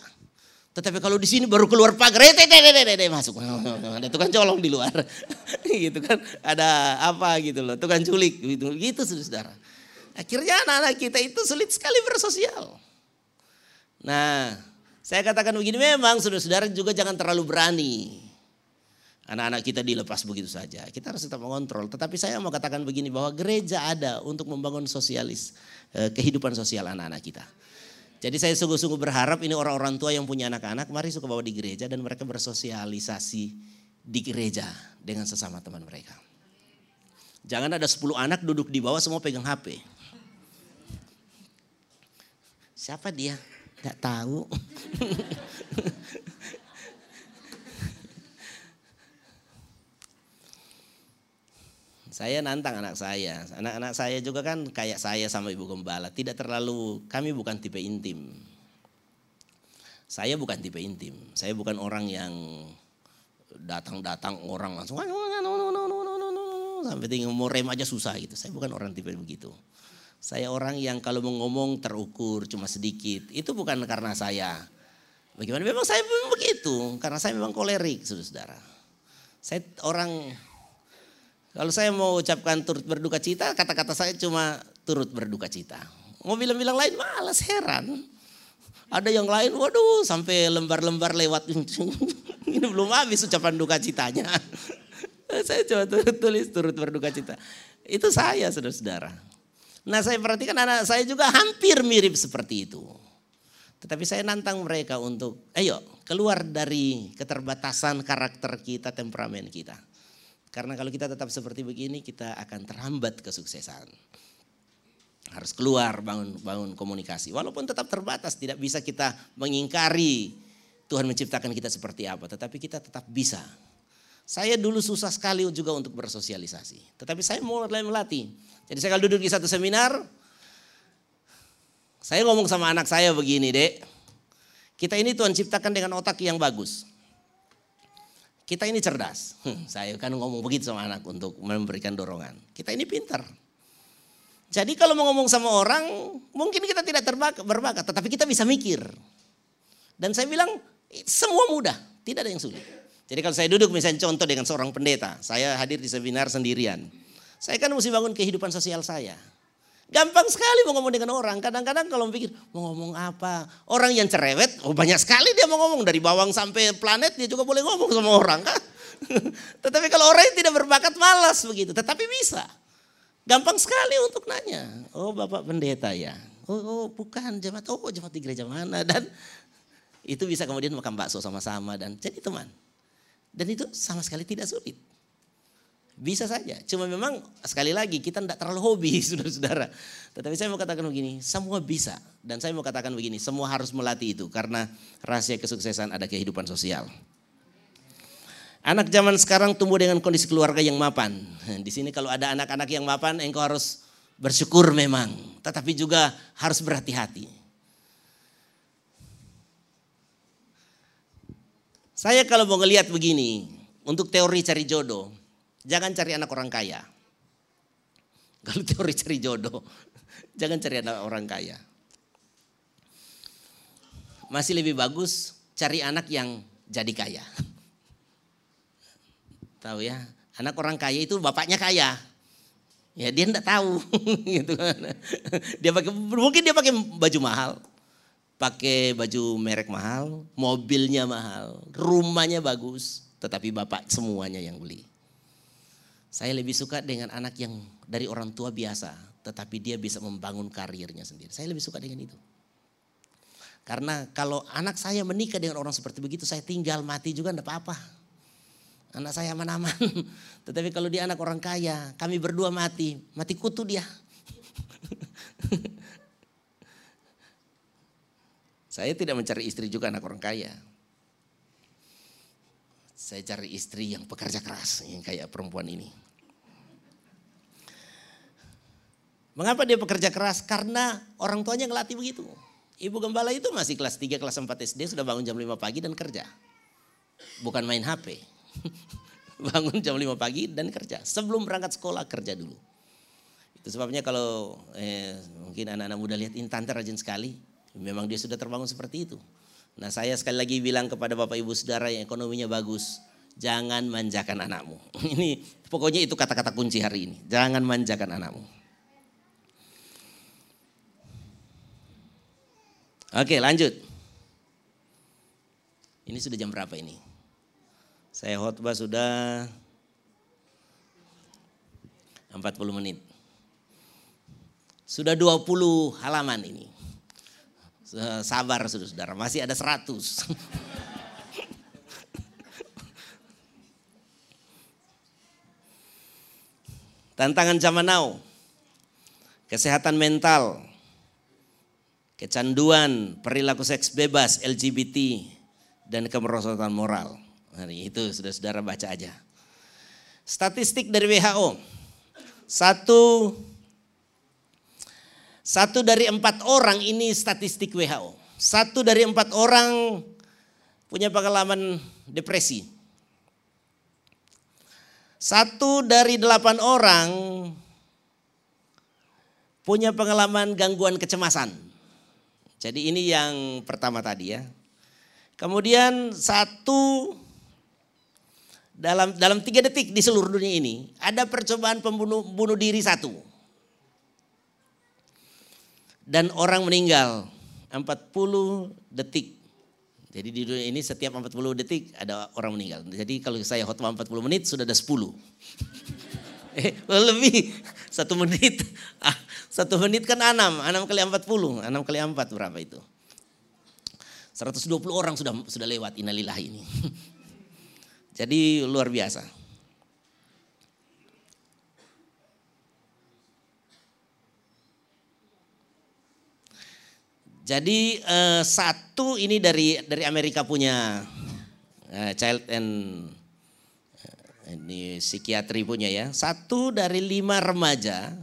Tetapi kalau di sini baru keluar pagar, eh, eh, masuk. Ada tukang colong di luar. gitu kan. Ada apa gitu loh, tukang culik gitu. Gitu saudara. Akhirnya anak-anak kita itu sulit sekali bersosial. Nah, Saya katakan begini, memang saudara-saudara juga jangan terlalu berani. Anak-anak kita dilepas begitu saja. Kita harus tetap mengontrol. Tetapi saya mau katakan begini bahwa gereja ada untuk membangun sosialis eh, kehidupan sosial anak-anak kita. Jadi saya sungguh-sungguh berharap ini orang-orang tua yang punya anak-anak mari suka bawa di gereja dan mereka bersosialisasi di gereja dengan sesama teman mereka. Jangan ada 10 anak duduk di bawah semua pegang HP. Siapa dia? Tidak tahu. saya nantang anak saya. Anak-anak saya juga kan kayak saya sama ibu gembala. Tidak terlalu, kami bukan tipe intim. Saya bukan tipe intim. Saya bukan orang yang datang-datang orang langsung sampai tinggal mau rem aja susah gitu. Saya bukan orang tipe begitu. Saya orang yang kalau mau ngomong terukur cuma sedikit. Itu bukan karena saya. Bagaimana? Memang saya begitu. Karena saya memang kolerik, saudara-saudara. Saya orang, kalau saya mau ucapkan turut berduka cita, kata-kata saya cuma turut berduka cita. Mau bilang-bilang lain malas, heran. Ada yang lain, waduh sampai lembar-lembar lewat. Ini belum habis ucapan duka citanya. saya coba tulis turut berduka cita. Itu saya saudara-saudara. Nah saya perhatikan anak saya juga hampir mirip seperti itu. Tetapi saya nantang mereka untuk, ayo keluar dari keterbatasan karakter kita, temperamen kita. Karena kalau kita tetap seperti begini, kita akan terhambat kesuksesan. Harus keluar bangun bangun komunikasi. Walaupun tetap terbatas, tidak bisa kita mengingkari Tuhan menciptakan kita seperti apa. Tetapi kita tetap bisa. Saya dulu susah sekali juga untuk bersosialisasi. Tetapi saya mulai melatih jadi saya kalau duduk di satu seminar, saya ngomong sama anak saya begini dek, kita ini Tuhan ciptakan dengan otak yang bagus. Kita ini cerdas. Hmm, saya kan ngomong begitu sama anak untuk memberikan dorongan. Kita ini pintar. Jadi kalau mau ngomong sama orang, mungkin kita tidak terbakat, berbakat, tetapi kita bisa mikir. Dan saya bilang, semua mudah, tidak ada yang sulit. Jadi kalau saya duduk misalnya contoh dengan seorang pendeta, saya hadir di seminar sendirian. Saya kan mesti bangun kehidupan sosial saya. Gampang sekali mau ngomong dengan orang. Kadang-kadang kalau pikir mau ngomong apa. Orang yang cerewet, oh banyak sekali dia mau ngomong. Dari bawang sampai planet dia juga boleh ngomong sama orang kan. Tetapi kalau orang yang tidak berbakat malas begitu. Tetapi bisa. Gampang sekali untuk nanya. Oh bapak pendeta ya. Oh, oh bukan jemaat. Oh jemaat di gereja mana. Dan itu bisa kemudian makan bakso sama-sama. Dan jadi teman. Dan itu sama sekali tidak sulit. Bisa saja. Cuma memang sekali lagi kita tidak terlalu hobi saudara-saudara. Tetapi saya mau katakan begini, semua bisa. Dan saya mau katakan begini, semua harus melatih itu. Karena rahasia kesuksesan ada kehidupan sosial. Anak zaman sekarang tumbuh dengan kondisi keluarga yang mapan. Di sini kalau ada anak-anak yang mapan, engkau harus bersyukur memang. Tetapi juga harus berhati-hati. Saya kalau mau ngelihat begini, untuk teori cari jodoh, Jangan cari anak orang kaya. Kalau teori cari jodoh, jangan cari anak orang kaya. Masih lebih bagus cari anak yang jadi kaya. Tahu ya, anak orang kaya itu bapaknya kaya. Ya dia enggak tahu gitu kan. Dia pakai mungkin dia pakai baju mahal. Pakai baju merek mahal, mobilnya mahal, rumahnya bagus, tetapi bapak semuanya yang beli. Saya lebih suka dengan anak yang dari orang tua biasa, tetapi dia bisa membangun karirnya sendiri. Saya lebih suka dengan itu. Karena kalau anak saya menikah dengan orang seperti begitu, saya tinggal mati juga enggak apa-apa. Anak saya aman-aman. Tetapi kalau dia anak orang kaya, kami berdua mati, mati kutu dia. saya tidak mencari istri juga anak orang kaya. Saya cari istri yang pekerja keras, yang kayak perempuan ini. Mengapa dia pekerja keras? Karena orang tuanya ngelatih begitu. Ibu gembala itu masih kelas 3, kelas 4 SD sudah bangun jam 5 pagi dan kerja. Bukan main HP. bangun jam 5 pagi dan kerja. Sebelum berangkat sekolah kerja dulu. Itu sebabnya kalau eh, mungkin anak-anak muda lihat Intan rajin sekali. Memang dia sudah terbangun seperti itu. Nah saya sekali lagi bilang kepada Bapak Ibu Saudara yang ekonominya bagus, jangan manjakan anakmu. Ini pokoknya itu kata-kata kunci hari ini. Jangan manjakan anakmu. Oke lanjut. Ini sudah jam berapa ini? Saya khotbah sudah 40 menit. Sudah 20 halaman ini. Sabar saudara, masih ada 100. Tantangan zaman now. Kesehatan mental. Kecanduan, perilaku seks bebas, LGBT, dan kemerosotan moral. Nah, itu sudah saudara baca aja. Statistik dari WHO. Satu, satu dari empat orang ini statistik WHO. Satu dari empat orang punya pengalaman depresi. Satu dari delapan orang punya pengalaman gangguan kecemasan. Jadi ini yang pertama tadi ya. Kemudian satu dalam dalam tiga detik di seluruh dunia ini ada percobaan pembunuh bunuh diri satu. Dan orang meninggal 40 detik jadi di dunia ini setiap 40 detik ada orang meninggal. Jadi kalau saya khotbah 40 menit sudah ada 10. eh, lebih satu menit. Ah, satu menit kan 6, 6 kali 40, 6 kali 4 berapa itu? 120 orang sudah sudah lewat inalillah ini. Jadi luar biasa. Jadi uh, satu ini dari dari Amerika punya uh, child and uh, ini psikiatri punya ya. Satu dari lima remaja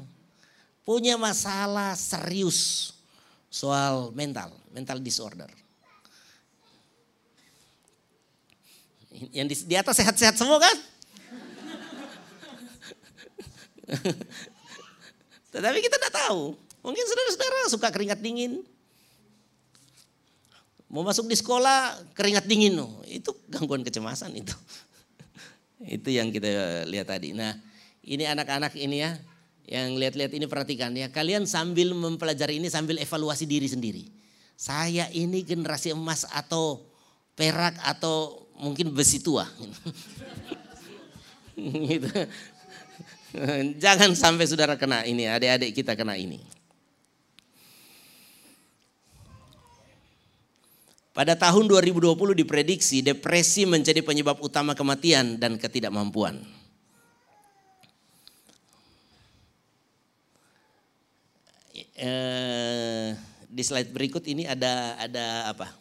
punya masalah serius soal mental, mental disorder. Yang di, di atas sehat-sehat semua kan? Tetapi kita tidak tahu. Mungkin saudara-saudara suka keringat dingin, Mau masuk di sekolah keringat dingin loh. Itu gangguan kecemasan itu. itu yang kita lihat tadi. Nah ini anak-anak ini ya. Yang lihat-lihat ini perhatikan ya. Kalian sambil mempelajari ini sambil evaluasi diri sendiri. Saya ini generasi emas atau perak atau mungkin besi tua. gitu. Jangan sampai saudara kena ini, adik-adik kita kena ini. Pada tahun 2020 diprediksi depresi menjadi penyebab utama kematian dan ketidakmampuan. Eh, di slide berikut ini ada ada apa?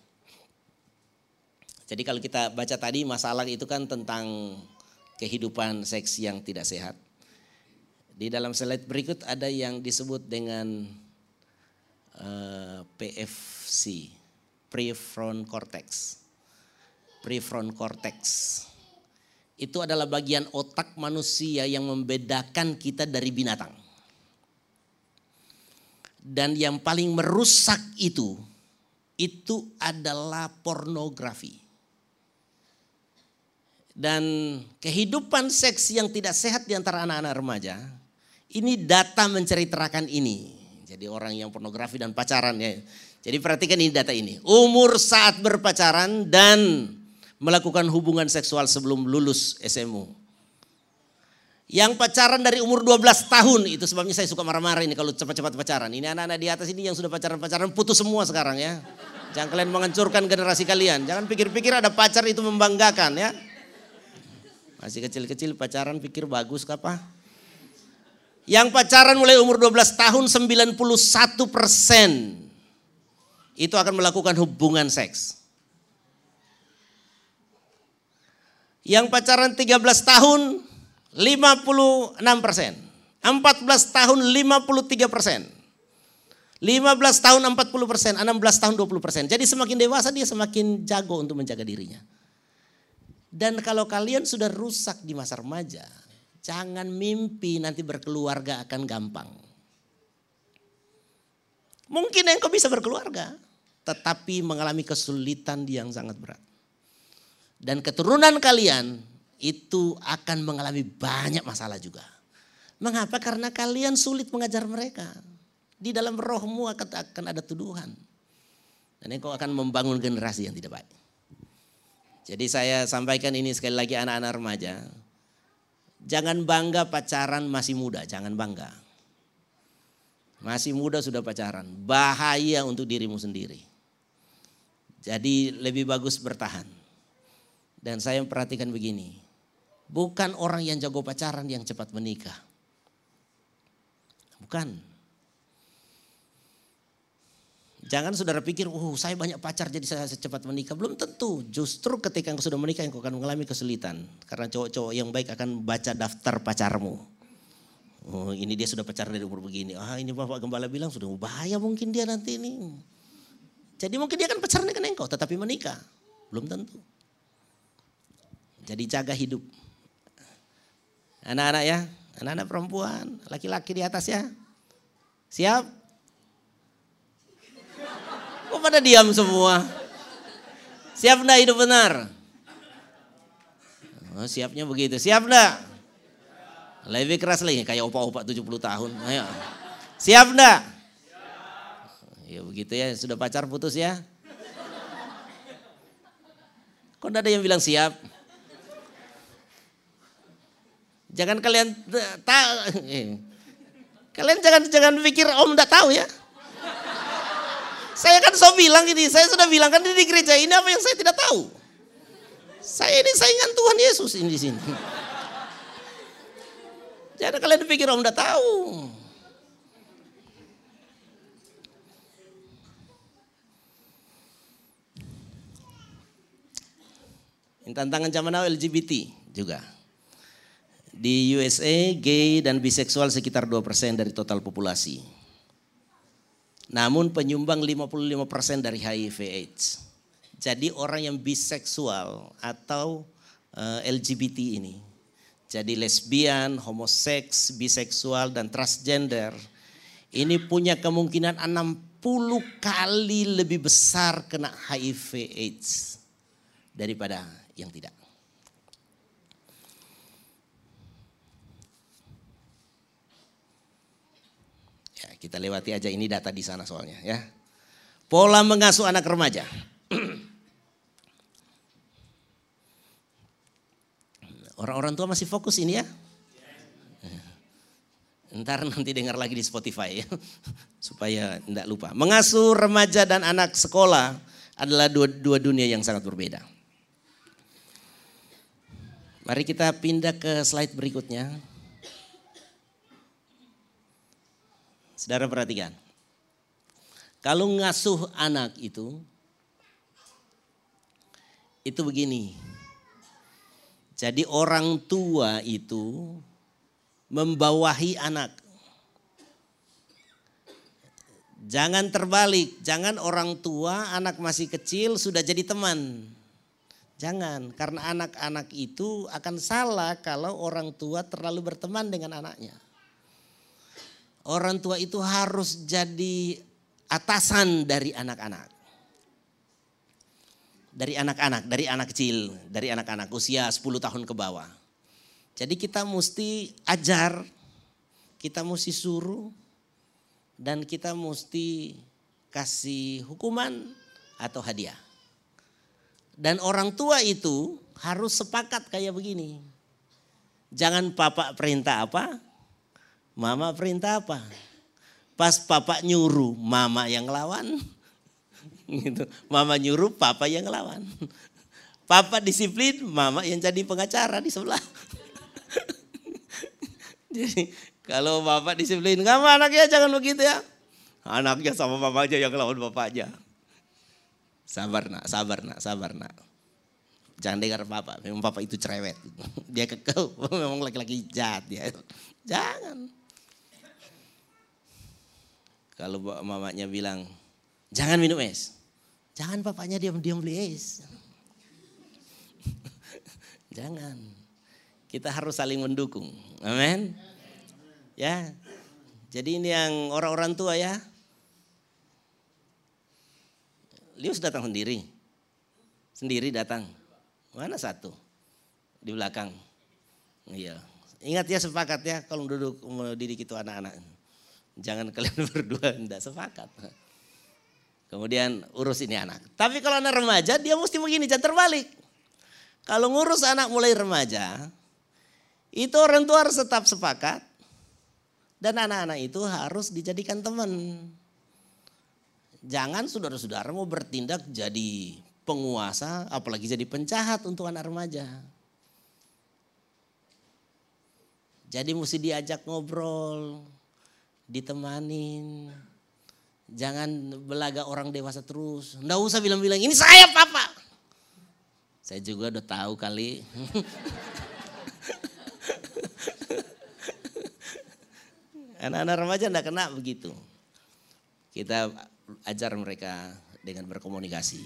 Jadi kalau kita baca tadi masalah itu kan tentang kehidupan seks yang tidak sehat. Di dalam slide berikut ada yang disebut dengan eh, PFC, prefront cortex. Prefront cortex itu adalah bagian otak manusia yang membedakan kita dari binatang. Dan yang paling merusak itu, itu adalah pornografi. Dan kehidupan seks yang tidak sehat di antara anak-anak remaja, ini data menceritakan ini. Jadi orang yang pornografi dan pacaran ya, jadi perhatikan ini data ini. Umur saat berpacaran dan melakukan hubungan seksual sebelum lulus SMU. Yang pacaran dari umur 12 tahun, itu sebabnya saya suka marah-marah ini kalau cepat-cepat pacaran. Ini anak-anak di atas ini yang sudah pacaran-pacaran putus semua sekarang ya. Jangan kalian menghancurkan generasi kalian. Jangan pikir-pikir ada pacar itu membanggakan ya. Masih kecil-kecil pacaran pikir bagus apa? Yang pacaran mulai umur 12 tahun 91 persen itu akan melakukan hubungan seks. Yang pacaran 13 tahun 56 persen. 14 tahun 53 persen. 15 tahun 40 persen, 16 tahun 20 persen. Jadi semakin dewasa dia semakin jago untuk menjaga dirinya. Dan kalau kalian sudah rusak di masa remaja, jangan mimpi nanti berkeluarga akan gampang. Mungkin engkau bisa berkeluarga tetapi mengalami kesulitan yang sangat berat. Dan keturunan kalian itu akan mengalami banyak masalah juga. Mengapa? Karena kalian sulit mengajar mereka. Di dalam rohmu akan, ada tuduhan. Dan engkau akan membangun generasi yang tidak baik. Jadi saya sampaikan ini sekali lagi anak-anak remaja. Jangan bangga pacaran masih muda, jangan bangga. Masih muda sudah pacaran, bahaya untuk dirimu sendiri. Jadi lebih bagus bertahan. Dan saya memperhatikan begini, bukan orang yang jago pacaran yang cepat menikah. Bukan. Jangan saudara pikir, oh saya banyak pacar jadi saya cepat menikah. Belum tentu. Justru ketika engkau sudah menikah engkau akan mengalami kesulitan. Karena cowok-cowok yang baik akan baca daftar pacarmu. Oh ini dia sudah pacaran dari umur begini. Ah ini Bapak Gembala bilang sudah bahaya mungkin dia nanti ini. Jadi mungkin dia akan pacaran dengan engkau tetapi menikah. Belum tentu. Jadi jaga hidup. Anak-anak ya, anak-anak perempuan, laki-laki di atas ya. Siap? Kok pada diam semua? Siap enggak hidup benar? Oh, siapnya begitu. Siap enggak? Lebih keras lagi kayak opa-opa 70 tahun. Ayo. Siap enggak? Ya begitu ya, sudah pacar putus ya. Kok ada yang bilang siap? Jangan kalian tahu. Kalian jangan jangan pikir om enggak tahu ya. Saya kan so bilang ini, saya sudah bilang kan di gereja ini apa yang saya tidak tahu. Saya ini saingan Tuhan Yesus ini di sini. Jangan kalian pikir om udah tahu. Ini tantangan zaman now LGBT juga. Di USA, gay dan biseksual sekitar 2% dari total populasi. Namun penyumbang 55% dari HIV AIDS. Jadi orang yang biseksual atau eh, LGBT ini. Jadi lesbian, homoseks, biseksual dan transgender ini punya kemungkinan 60 kali lebih besar kena HIV AIDS daripada yang tidak. Kita lewati aja ini data di sana soalnya ya. Pola mengasuh anak remaja. Orang-orang tua masih fokus ini ya. Ntar nanti dengar lagi di Spotify ya. Supaya tidak lupa. Mengasuh remaja dan anak sekolah adalah dua, dua dunia yang sangat berbeda. Mari kita pindah ke slide berikutnya. Saudara perhatikan. Kalau ngasuh anak itu, itu begini. Jadi orang tua itu membawahi anak. Jangan terbalik, jangan orang tua anak masih kecil sudah jadi teman. Jangan, karena anak-anak itu akan salah kalau orang tua terlalu berteman dengan anaknya. Orang tua itu harus jadi atasan dari anak-anak. Dari anak-anak, dari anak kecil, dari anak-anak usia 10 tahun ke bawah. Jadi kita mesti ajar, kita mesti suruh, dan kita mesti kasih hukuman atau hadiah. Dan orang tua itu harus sepakat kayak begini. Jangan papa perintah apa, Mama perintah apa? Pas papa nyuruh, mama yang lawan. Gitu. Mama nyuruh, papa yang lawan. Papa disiplin, mama yang jadi pengacara di sebelah. jadi kalau bapak disiplin, kamu anaknya jangan begitu ya. Anaknya sama mama aja yang lawan bapaknya. Sabar nak, sabar nak, sabar nak. Jangan dengar papa, memang papa itu cerewet. Dia kekeu, memang laki-laki jahat dia. Jangan. Kalau mamanya bilang, jangan minum es. Jangan papanya diam-diam beli es. jangan. Kita harus saling mendukung. Amin. Ya. Jadi ini yang orang-orang tua ya. Lius datang sendiri. Sendiri datang. Mana satu? Di belakang. Iya. Ingat ya sepakat ya kalau duduk mendidik itu anak-anak. Jangan kalian berdua tidak sepakat. Kemudian urus ini anak. Tapi kalau anak remaja dia mesti begini, jangan terbalik. Kalau ngurus anak mulai remaja, itu orang tua harus tetap sepakat dan anak-anak itu harus dijadikan teman. Jangan saudara-saudara mau bertindak jadi penguasa, apalagi jadi penjahat untuk anak remaja. Jadi mesti diajak ngobrol, ditemanin. Jangan belaga orang dewasa terus. Nggak usah bilang-bilang, ini saya papa. Saya juga udah tahu kali. Anak-anak remaja enggak kena begitu. Kita ajar mereka dengan berkomunikasi.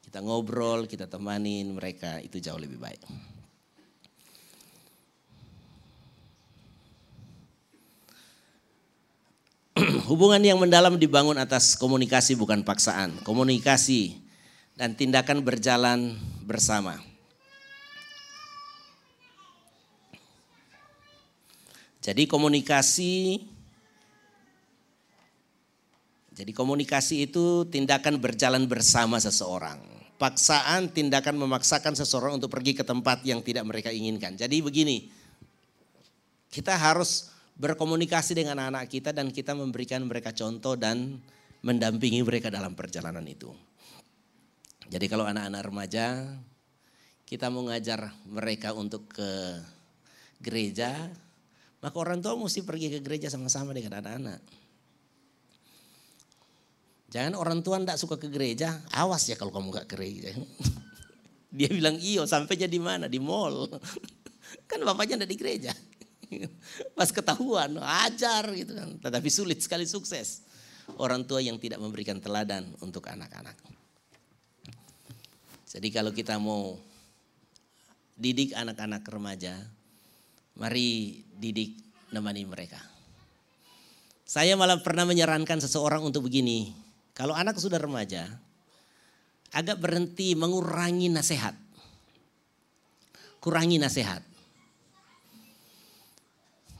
Kita ngobrol, kita temanin mereka, itu jauh lebih baik. Hubungan yang mendalam dibangun atas komunikasi bukan paksaan. Komunikasi dan tindakan berjalan bersama. Jadi komunikasi jadi komunikasi itu tindakan berjalan bersama seseorang. Paksaan tindakan memaksakan seseorang untuk pergi ke tempat yang tidak mereka inginkan. Jadi begini, kita harus berkomunikasi dengan anak-anak kita dan kita memberikan mereka contoh dan mendampingi mereka dalam perjalanan itu. Jadi kalau anak-anak remaja, kita mau ngajar mereka untuk ke gereja, maka orang tua mesti pergi ke gereja sama-sama dengan anak-anak. Jangan orang tua ndak suka ke gereja, awas ya kalau kamu nggak ke gereja. Dia bilang iyo, sampainya di mana? Di mall. Kan bapaknya ndak di gereja. Pas ketahuan, ajar gitu kan. Tetapi sulit sekali sukses. Orang tua yang tidak memberikan teladan untuk anak-anak. Jadi kalau kita mau didik anak-anak remaja, mari didik nemani mereka. Saya malah pernah menyarankan seseorang untuk begini. Kalau anak sudah remaja, agak berhenti mengurangi nasihat. Kurangi nasihat.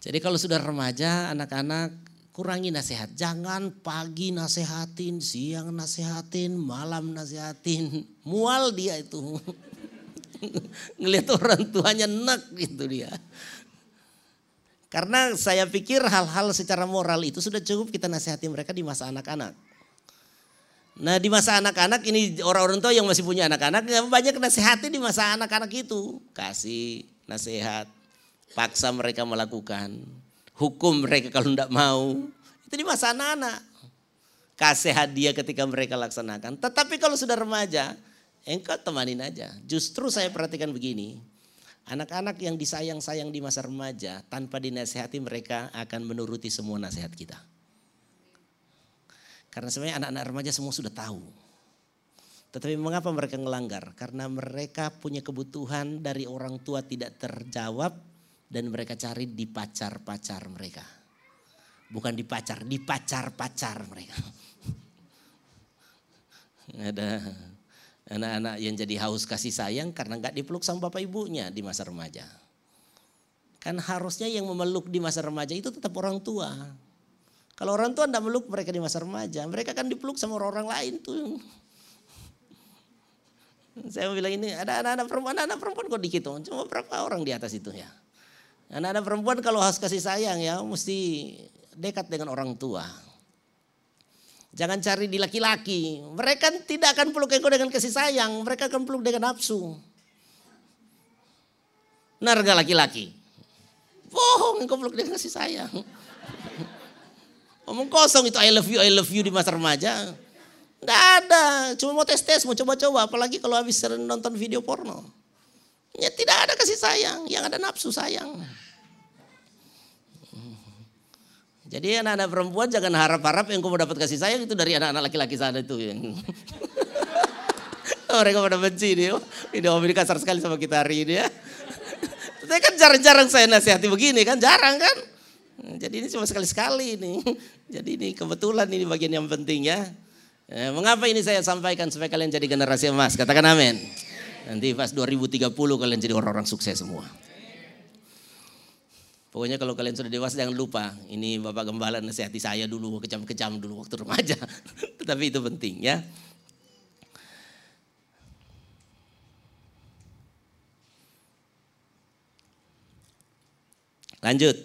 Jadi kalau sudah remaja, anak-anak kurangi nasihat. Jangan pagi nasihatin, siang nasihatin, malam nasihatin. Mual dia itu. Ngelihat orang tuanya nek gitu dia. Karena saya pikir hal-hal secara moral itu sudah cukup kita nasihati mereka di masa anak-anak. Nah di masa anak-anak ini orang-orang tua yang masih punya anak-anak banyak nasihati di masa anak-anak itu. Kasih nasihat, paksa mereka melakukan, hukum mereka kalau tidak mau. Itu di masa anak-anak. Kasih hadiah ketika mereka laksanakan. Tetapi kalau sudah remaja, engkau temanin aja. Justru saya perhatikan begini, anak-anak yang disayang-sayang di masa remaja, tanpa dinasehati mereka akan menuruti semua nasihat kita. Karena sebenarnya anak-anak remaja semua sudah tahu. Tetapi mengapa mereka melanggar? Karena mereka punya kebutuhan dari orang tua tidak terjawab dan mereka cari di pacar-pacar mereka. Bukan di pacar, di pacar-pacar mereka. Ada anak-anak yang jadi haus kasih sayang karena nggak dipeluk sama bapak ibunya di masa remaja. Kan harusnya yang memeluk di masa remaja itu tetap orang tua. Kalau orang tua tidak meluk mereka di masa remaja, mereka kan dipeluk sama orang, -orang lain tuh. Saya bilang ini ada anak-anak perempuan, anak-anak perempuan kok dikit, cuma berapa orang di atas itu ya. Anak-anak perempuan kalau harus kasih sayang ya mesti dekat dengan orang tua. Jangan cari di laki-laki. Mereka tidak akan peluk engkau dengan kasih sayang. Mereka akan peluk dengan nafsu. Narga laki-laki. Bohong engkau peluk dengan kasih sayang. Omong kosong itu I love you, I love you di masa remaja. Tidak ada. Cuma mau tes-tes, mau coba-coba. Apalagi kalau habis nonton video porno. Ya tidak ada kasih sayang, yang ada nafsu sayang. Jadi anak-anak perempuan jangan harap-harap yang kamu dapat kasih sayang itu dari anak-anak laki-laki sana itu. Mereka pada benci dia. Ini om ini kasar sekali sama kita hari ini ya. Tapi kan jarang-jarang saya nasihati begini kan, jarang kan. Jadi ini cuma sekali-sekali ini. Jadi ini kebetulan ini bagian yang penting ya. Eh, mengapa ini saya sampaikan supaya kalian jadi generasi emas? Katakan amin. Nanti pas 2030 kalian jadi orang-orang sukses semua. Pokoknya kalau kalian sudah dewasa jangan lupa, ini Bapak Gembala nasihati saya dulu, kecam-kecam dulu waktu remaja. Tetapi itu penting ya. Lanjut.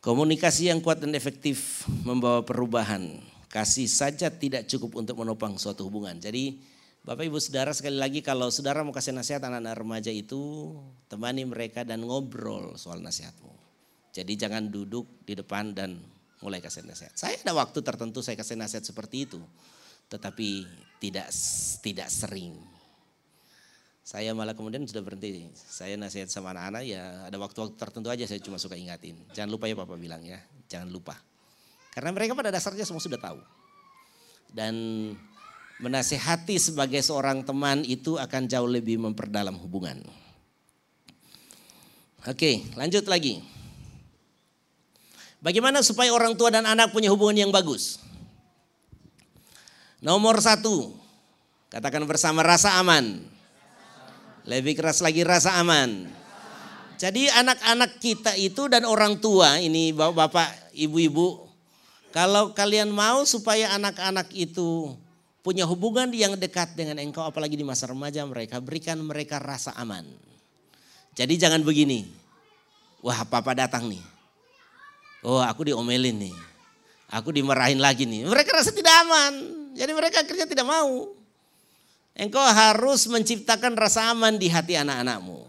Komunikasi yang kuat dan efektif membawa perubahan. Kasih saja tidak cukup untuk menopang suatu hubungan. Jadi Bapak Ibu Saudara sekali lagi kalau saudara mau kasih nasihat anak-anak remaja itu temani mereka dan ngobrol soal nasihatmu. Jadi jangan duduk di depan dan mulai kasih nasihat. Saya ada waktu tertentu saya kasih nasihat seperti itu. Tetapi tidak tidak sering. Saya malah kemudian sudah berhenti. Saya nasihat sama anak-anak ya ada waktu-waktu tertentu aja saya cuma suka ingatin. Jangan lupa ya Papa bilang ya, jangan lupa. Karena mereka pada dasarnya semua sudah tahu. Dan menasehati sebagai seorang teman itu akan jauh lebih memperdalam hubungan. Oke, lanjut lagi. Bagaimana supaya orang tua dan anak punya hubungan yang bagus? Nomor satu, katakan bersama rasa aman. Lebih keras lagi rasa aman. Jadi anak-anak kita itu dan orang tua ini bapak-bapak, ibu-ibu, kalau kalian mau supaya anak-anak itu punya hubungan yang dekat dengan engkau apalagi di masa remaja mereka, berikan mereka rasa aman. Jadi jangan begini. Wah, papa datang nih. Oh, aku diomelin nih. Aku dimarahin lagi nih. Mereka rasa tidak aman. Jadi mereka akhirnya tidak mau. Engkau harus menciptakan rasa aman di hati anak-anakmu.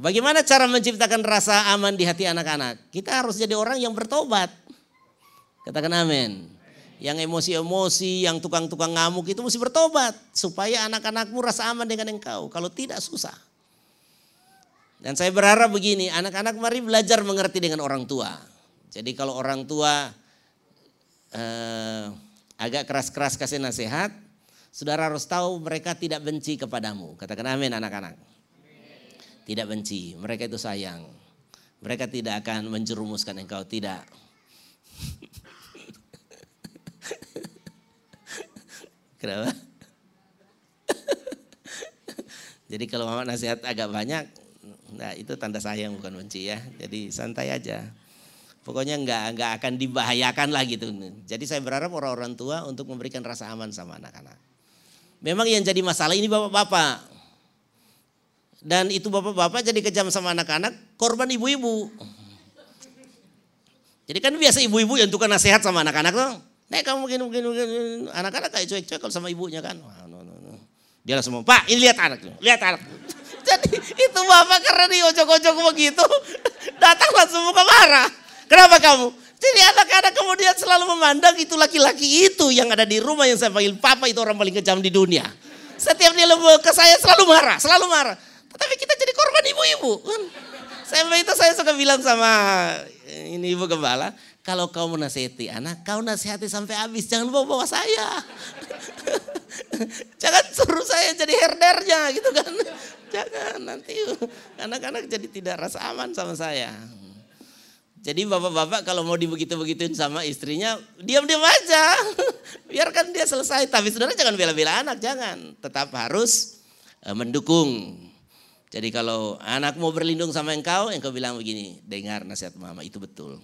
Bagaimana cara menciptakan rasa aman di hati anak-anak? Kita harus jadi orang yang bertobat. Katakan amin. Yang emosi-emosi, yang tukang-tukang ngamuk itu mesti bertobat. Supaya anak-anakmu rasa aman dengan engkau. Kalau tidak susah. Dan saya berharap begini, anak-anak mari belajar mengerti dengan orang tua. Jadi kalau orang tua eh, agak keras-keras kasih nasihat, Saudara harus tahu mereka tidak benci kepadamu. Katakan amin anak-anak. Tidak benci, mereka itu sayang. Mereka tidak akan menjerumuskan engkau, tidak. Kenapa? Jadi kalau mama nasihat agak banyak, nah itu tanda sayang bukan benci ya. Jadi santai aja. Pokoknya nggak nggak akan dibahayakan lah gitu. Jadi saya berharap orang-orang tua untuk memberikan rasa aman sama anak-anak. Memang yang jadi masalah ini bapak-bapak. Dan itu bapak-bapak jadi kejam sama anak-anak, korban ibu-ibu. Jadi kan biasa ibu-ibu yang tukang nasihat sama anak-anak tuh. Nek kamu mungkin mungkin mungkin anak-anak kayak cuek-cuek kalau sama ibunya kan. Wah, no, no, no. Dia langsung Pak ini lihat anak, lihat anak. Jadi itu bapak karena di ojok-ojok begitu, datang langsung muka marah. Kenapa kamu? Jadi anak-anak kemudian selalu memandang itu laki-laki itu yang ada di rumah yang saya panggil papa itu orang paling kejam di dunia. Setiap dia lebih ke saya selalu marah, selalu marah. Tetapi kita jadi korban ibu-ibu. Kan? Saya itu saya suka bilang sama ini ibu gembala, kalau kau menasihati anak, kau nasihati sampai habis, jangan bawa-bawa saya. jangan suruh saya jadi herdernya gitu kan. Jangan nanti anak-anak jadi tidak rasa aman sama saya. Jadi bapak-bapak kalau mau dibegitu-begituin sama istrinya, diam-diam aja. Biarkan dia selesai. Tapi saudara jangan bela-bela anak, jangan. Tetap harus eh, mendukung. Jadi kalau anak mau berlindung sama engkau, engkau bilang begini, dengar nasihat mama, itu betul.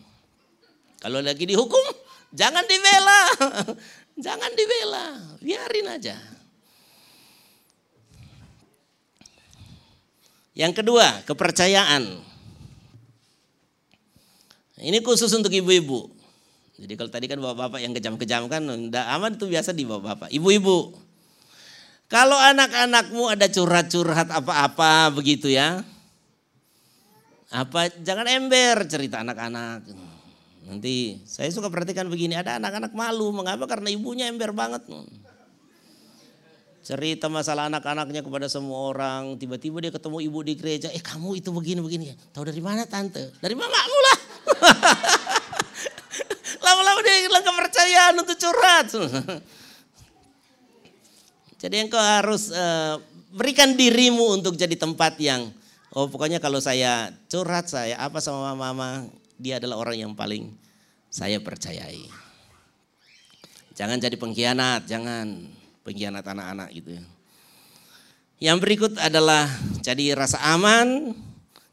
Kalau lagi dihukum, jangan dibela. jangan dibela, biarin aja. Yang kedua, kepercayaan. Ini khusus untuk ibu-ibu. Jadi kalau tadi kan bapak-bapak yang kejam-kejam kan enggak aman itu biasa di bapak-bapak. Ibu-ibu. Kalau anak-anakmu ada curhat-curhat apa-apa begitu ya. Apa jangan ember cerita anak-anak. Nanti saya suka perhatikan begini, ada anak-anak malu, mengapa? Karena ibunya ember banget. Cerita masalah anak-anaknya kepada semua orang, tiba-tiba dia ketemu ibu di gereja, eh kamu itu begini-begini. Tahu dari mana tante? Dari mamamu lah. Lama-lama dia hilang kepercayaan untuk curhat. Jadi engkau harus uh, berikan dirimu untuk jadi tempat yang oh pokoknya kalau saya curhat saya apa sama mama, dia adalah orang yang paling saya percayai. Jangan jadi pengkhianat, jangan pengkhianat anak-anak gitu. Yang berikut adalah jadi rasa aman,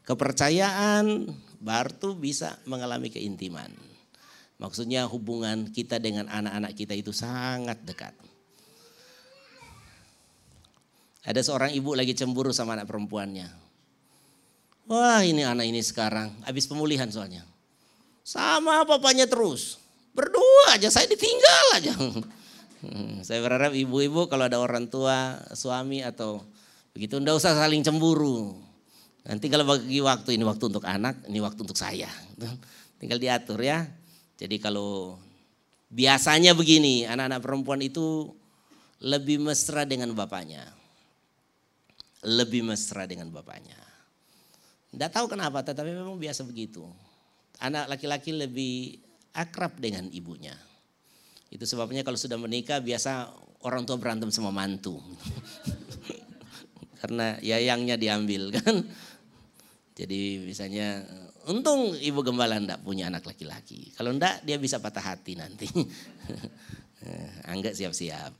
kepercayaan, baru bisa mengalami keintiman. Maksudnya hubungan kita dengan anak-anak kita itu sangat dekat. Ada seorang ibu lagi cemburu sama anak perempuannya. Wah ini anak ini sekarang, habis pemulihan soalnya. Sama papanya terus. Berdua aja, saya ditinggal aja. Saya berharap ibu-ibu kalau ada orang tua, suami atau begitu, enggak usah saling cemburu. Nanti kalau bagi waktu, ini waktu untuk anak, ini waktu untuk saya. Tinggal diatur ya. Jadi kalau biasanya begini, anak-anak perempuan itu lebih mesra dengan bapaknya. Lebih mesra dengan bapaknya. Tidak tahu kenapa, tetapi memang biasa begitu. Anak laki-laki lebih akrab dengan ibunya. Itu sebabnya kalau sudah menikah biasa orang tua berantem sama mantu. Karena yayangnya diambil kan. Jadi misalnya untung ibu gembala enggak punya anak laki-laki. Kalau enggak dia bisa patah hati nanti. Angga siap-siap.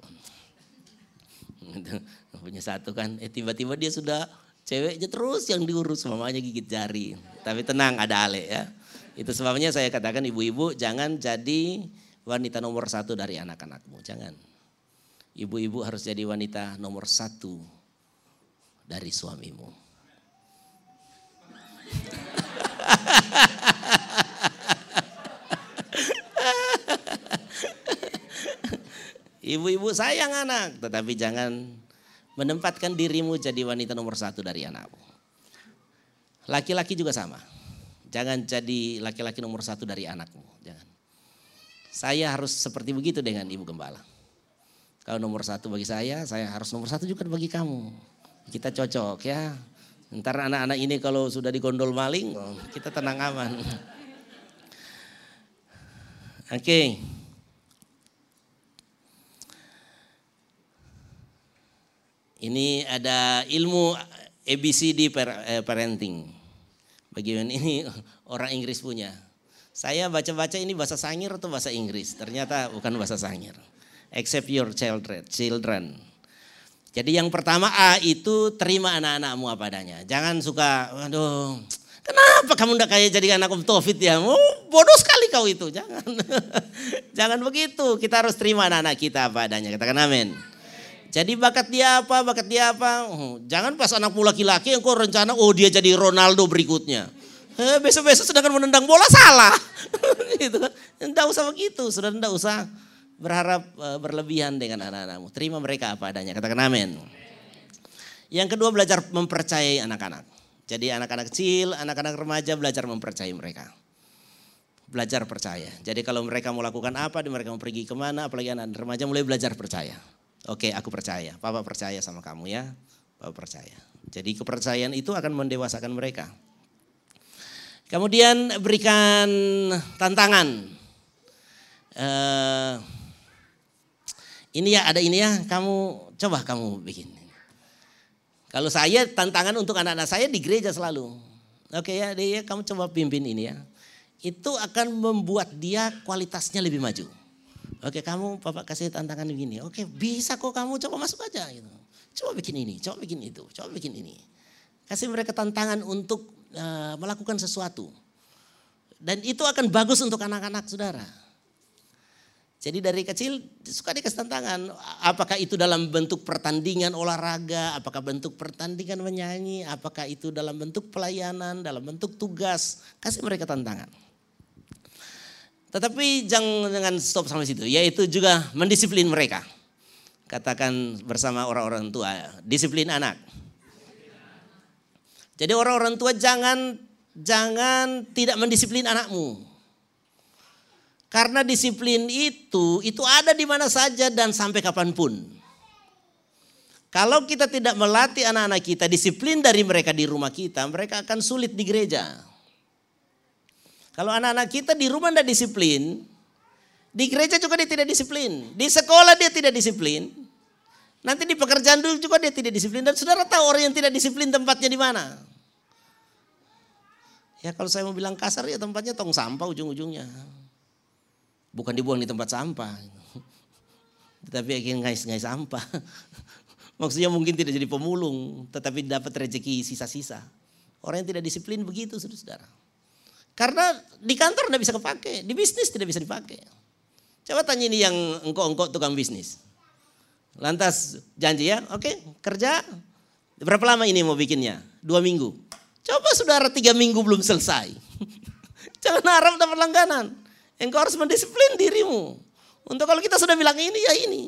punya satu kan, eh tiba-tiba dia sudah ceweknya terus yang diurus mamanya gigit jari. Tapi tenang ada Ale ya. Itu sebabnya saya katakan ibu-ibu jangan jadi wanita nomor satu dari anak-anakmu. Jangan. Ibu-ibu harus jadi wanita nomor satu dari suamimu. Ibu-ibu sayang anak, tetapi jangan menempatkan dirimu jadi wanita nomor satu dari anakmu. Laki-laki juga sama. Jangan jadi laki-laki nomor satu dari anakmu. Jangan. Saya harus seperti begitu dengan ibu gembala. Kalau nomor satu bagi saya, saya harus nomor satu juga bagi kamu. Kita cocok ya. Ntar anak-anak ini kalau sudah digondol maling, oh, kita tenang aman. Oke. Okay. Ini ada ilmu ABCD eh, parenting. Bagaimana ini orang Inggris punya. Saya baca-baca ini bahasa Sangir atau bahasa Inggris. Ternyata bukan bahasa Sangir. Accept your children. children. Jadi yang pertama A itu terima anak-anakmu apa adanya. Jangan suka, aduh kenapa kamu tidak kayak jadi anak Om Taufik ya. Oh, bodoh sekali kau itu. Jangan. Jangan begitu. Kita harus terima anak-anak kita apa adanya. Katakan amin. Jadi bakat dia apa, bakat dia apa. Oh, jangan pas anakmu laki-laki yang kau rencana, oh dia jadi Ronaldo berikutnya. Eh, besok-besok sedangkan menendang bola salah. gitu. Usah begitu, sudah tidak usah berharap uh, berlebihan dengan anak-anakmu. Terima mereka apa adanya, katakan amin. Yang kedua belajar mempercayai anak-anak. Jadi anak-anak kecil, anak-anak remaja belajar mempercayai mereka. Belajar percaya. Jadi kalau mereka mau lakukan apa, mereka mau pergi ke mana, apalagi anak, -anak remaja mulai belajar percaya. Oke aku percaya, papa percaya sama kamu ya, papa percaya. Jadi kepercayaan itu akan mendewasakan mereka. Kemudian berikan tantangan. Uh, ini ya ada ini ya, kamu coba kamu bikin. Kalau saya tantangan untuk anak-anak saya di gereja selalu. Oke ya, dia kamu coba pimpin ini ya. Itu akan membuat dia kualitasnya lebih maju. Oke kamu bapak kasih tantangan begini. Oke bisa kok kamu coba masuk aja gitu. Coba bikin ini, coba bikin itu, coba bikin ini. Kasih mereka tantangan untuk Eh, melakukan sesuatu. Dan itu akan bagus untuk anak-anak saudara. Jadi dari kecil suka dikasih tantangan. Apakah itu dalam bentuk pertandingan olahraga, apakah bentuk pertandingan menyanyi, apakah itu dalam bentuk pelayanan, dalam bentuk tugas. Kasih mereka tantangan. Tetapi jangan dengan stop sampai situ, yaitu juga mendisiplin mereka. Katakan bersama orang-orang tua, disiplin anak. Jadi orang-orang tua jangan jangan tidak mendisiplin anakmu. Karena disiplin itu, itu ada di mana saja dan sampai kapan pun. Kalau kita tidak melatih anak-anak kita disiplin dari mereka di rumah kita, mereka akan sulit di gereja. Kalau anak-anak kita di rumah tidak disiplin, di gereja juga dia tidak disiplin. Di sekolah dia tidak disiplin. Nanti di pekerjaan dulu juga dia tidak disiplin. Dan saudara tahu orang yang tidak disiplin tempatnya di mana? Ya kalau saya mau bilang kasar ya tempatnya tong sampah ujung-ujungnya. Bukan dibuang di tempat sampah. Tetapi ingin ngais-ngais sampah. Maksudnya mungkin tidak jadi pemulung, tetapi dapat rezeki sisa-sisa. Orang yang tidak disiplin begitu, saudara. Karena di kantor tidak bisa kepake, di bisnis tidak bisa dipakai. Coba tanya ini yang engkau-engkau tukang bisnis. Lantas janji ya, oke kerja. Berapa lama ini mau bikinnya? Dua minggu. Coba saudara tiga minggu belum selesai. Jangan harap dapat langganan. Engkau harus mendisiplin dirimu. Untuk kalau kita sudah bilang ini ya ini.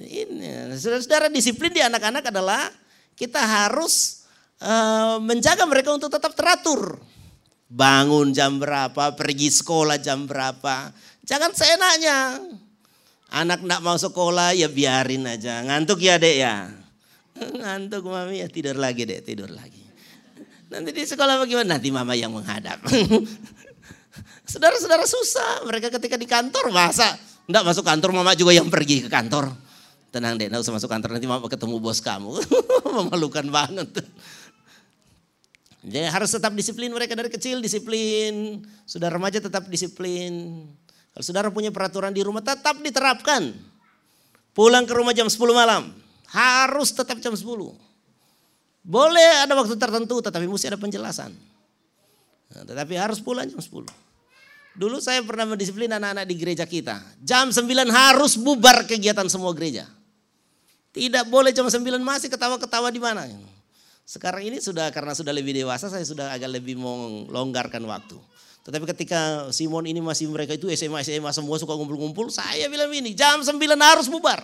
Ini saudara-saudara disiplin di anak-anak adalah kita harus uh, menjaga mereka untuk tetap teratur. Bangun jam berapa, pergi sekolah jam berapa. Jangan seenaknya. Anak nak mau sekolah ya biarin aja. Ngantuk ya dek ya. Ngantuk mami ya tidur lagi dek, tidur lagi. Nanti di sekolah bagaimana? Nanti mama yang menghadap. Saudara-saudara susah. Mereka ketika di kantor masa enggak masuk kantor mama juga yang pergi ke kantor. Tenang deh, enggak usah masuk kantor nanti mama ketemu bos kamu. Memalukan banget. Jadi harus tetap disiplin mereka dari kecil disiplin. Sudah remaja tetap disiplin. Kalau saudara punya peraturan di rumah tetap diterapkan. Pulang ke rumah jam 10 malam. Harus tetap jam 10. Boleh ada waktu tertentu tetapi mesti ada penjelasan. Nah, tetapi harus pulang jam 10. Dulu saya pernah mendisiplin anak-anak di gereja kita. Jam 9 harus bubar kegiatan semua gereja. Tidak boleh jam 9 masih ketawa-ketawa di mana. Sekarang ini sudah karena sudah lebih dewasa saya sudah agak lebih melonggarkan waktu. Tetapi ketika Simon ini masih mereka itu SMA SMA semua suka ngumpul-ngumpul, saya bilang ini jam 9 harus bubar.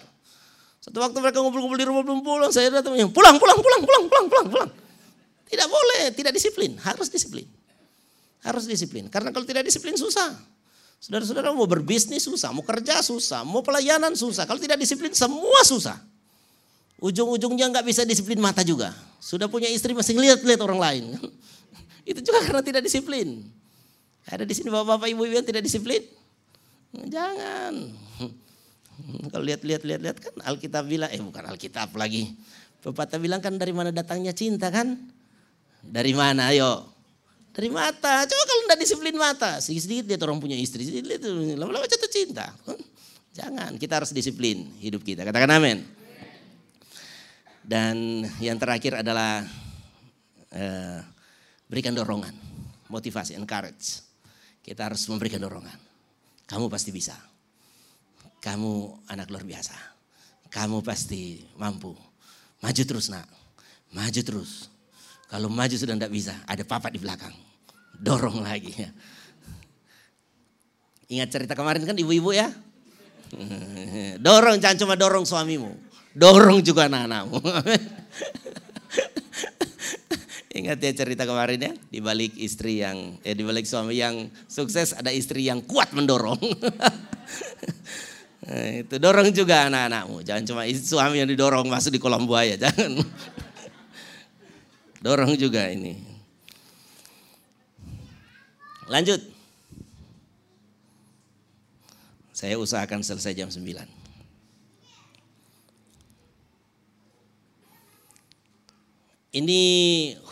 Satu waktu mereka ngumpul-ngumpul di rumah belum pulang, saya datang pulang, pulang, pulang, pulang, pulang, pulang, pulang. Tidak boleh, tidak disiplin, harus disiplin. Harus disiplin, karena kalau tidak disiplin susah. Saudara-saudara mau berbisnis susah, mau kerja susah, mau pelayanan susah. Kalau tidak disiplin semua susah. Ujung-ujungnya nggak bisa disiplin mata juga. Sudah punya istri masih lihat-lihat orang lain. Itu juga karena tidak disiplin. Ada di sini bapak-bapak ibu-ibu yang tidak disiplin? Jangan. Kalau lihat-lihat lihat-lihat kan Alkitab bilang, eh bukan Alkitab lagi. Pepatah bilang kan dari mana datangnya cinta kan? Dari mana ayo? Dari mata. Coba kalau tidak disiplin mata. Sedikit-sedikit lihat orang punya istri. Lama-lama jatuh cinta. Jangan, kita harus disiplin hidup kita. Katakan amin. Dan yang terakhir adalah uh, berikan dorongan, motivasi, encourage. Kita harus memberikan dorongan. Kamu pasti bisa. Kamu anak luar biasa. Kamu pasti mampu. Maju terus nak. Maju terus. Kalau maju sudah tidak bisa, ada papa di belakang. Dorong lagi ya. Ingat cerita kemarin kan ibu-ibu ya? Dorong, jangan cuma dorong suamimu. Dorong juga anak-anakmu. Ingat ya cerita kemarin ya, di balik istri yang eh di balik suami yang sukses ada istri yang kuat mendorong. nah, itu dorong juga anak-anakmu, jangan cuma suami yang didorong masuk di kolam buaya, jangan. dorong juga ini. Lanjut. Saya usahakan selesai jam 9. Ini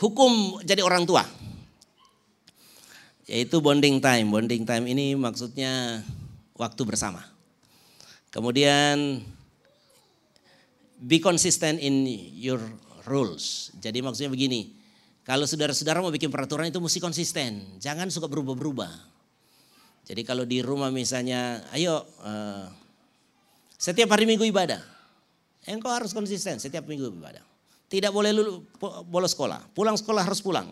hukum jadi orang tua. Yaitu bonding time. Bonding time ini maksudnya waktu bersama. Kemudian be consistent in your rules. Jadi maksudnya begini, kalau saudara-saudara mau bikin peraturan itu mesti konsisten. Jangan suka berubah-berubah. Jadi kalau di rumah misalnya, ayo uh, setiap hari minggu ibadah. Engkau harus konsisten setiap minggu ibadah. Tidak boleh lulu, bolos sekolah. Pulang sekolah harus pulang.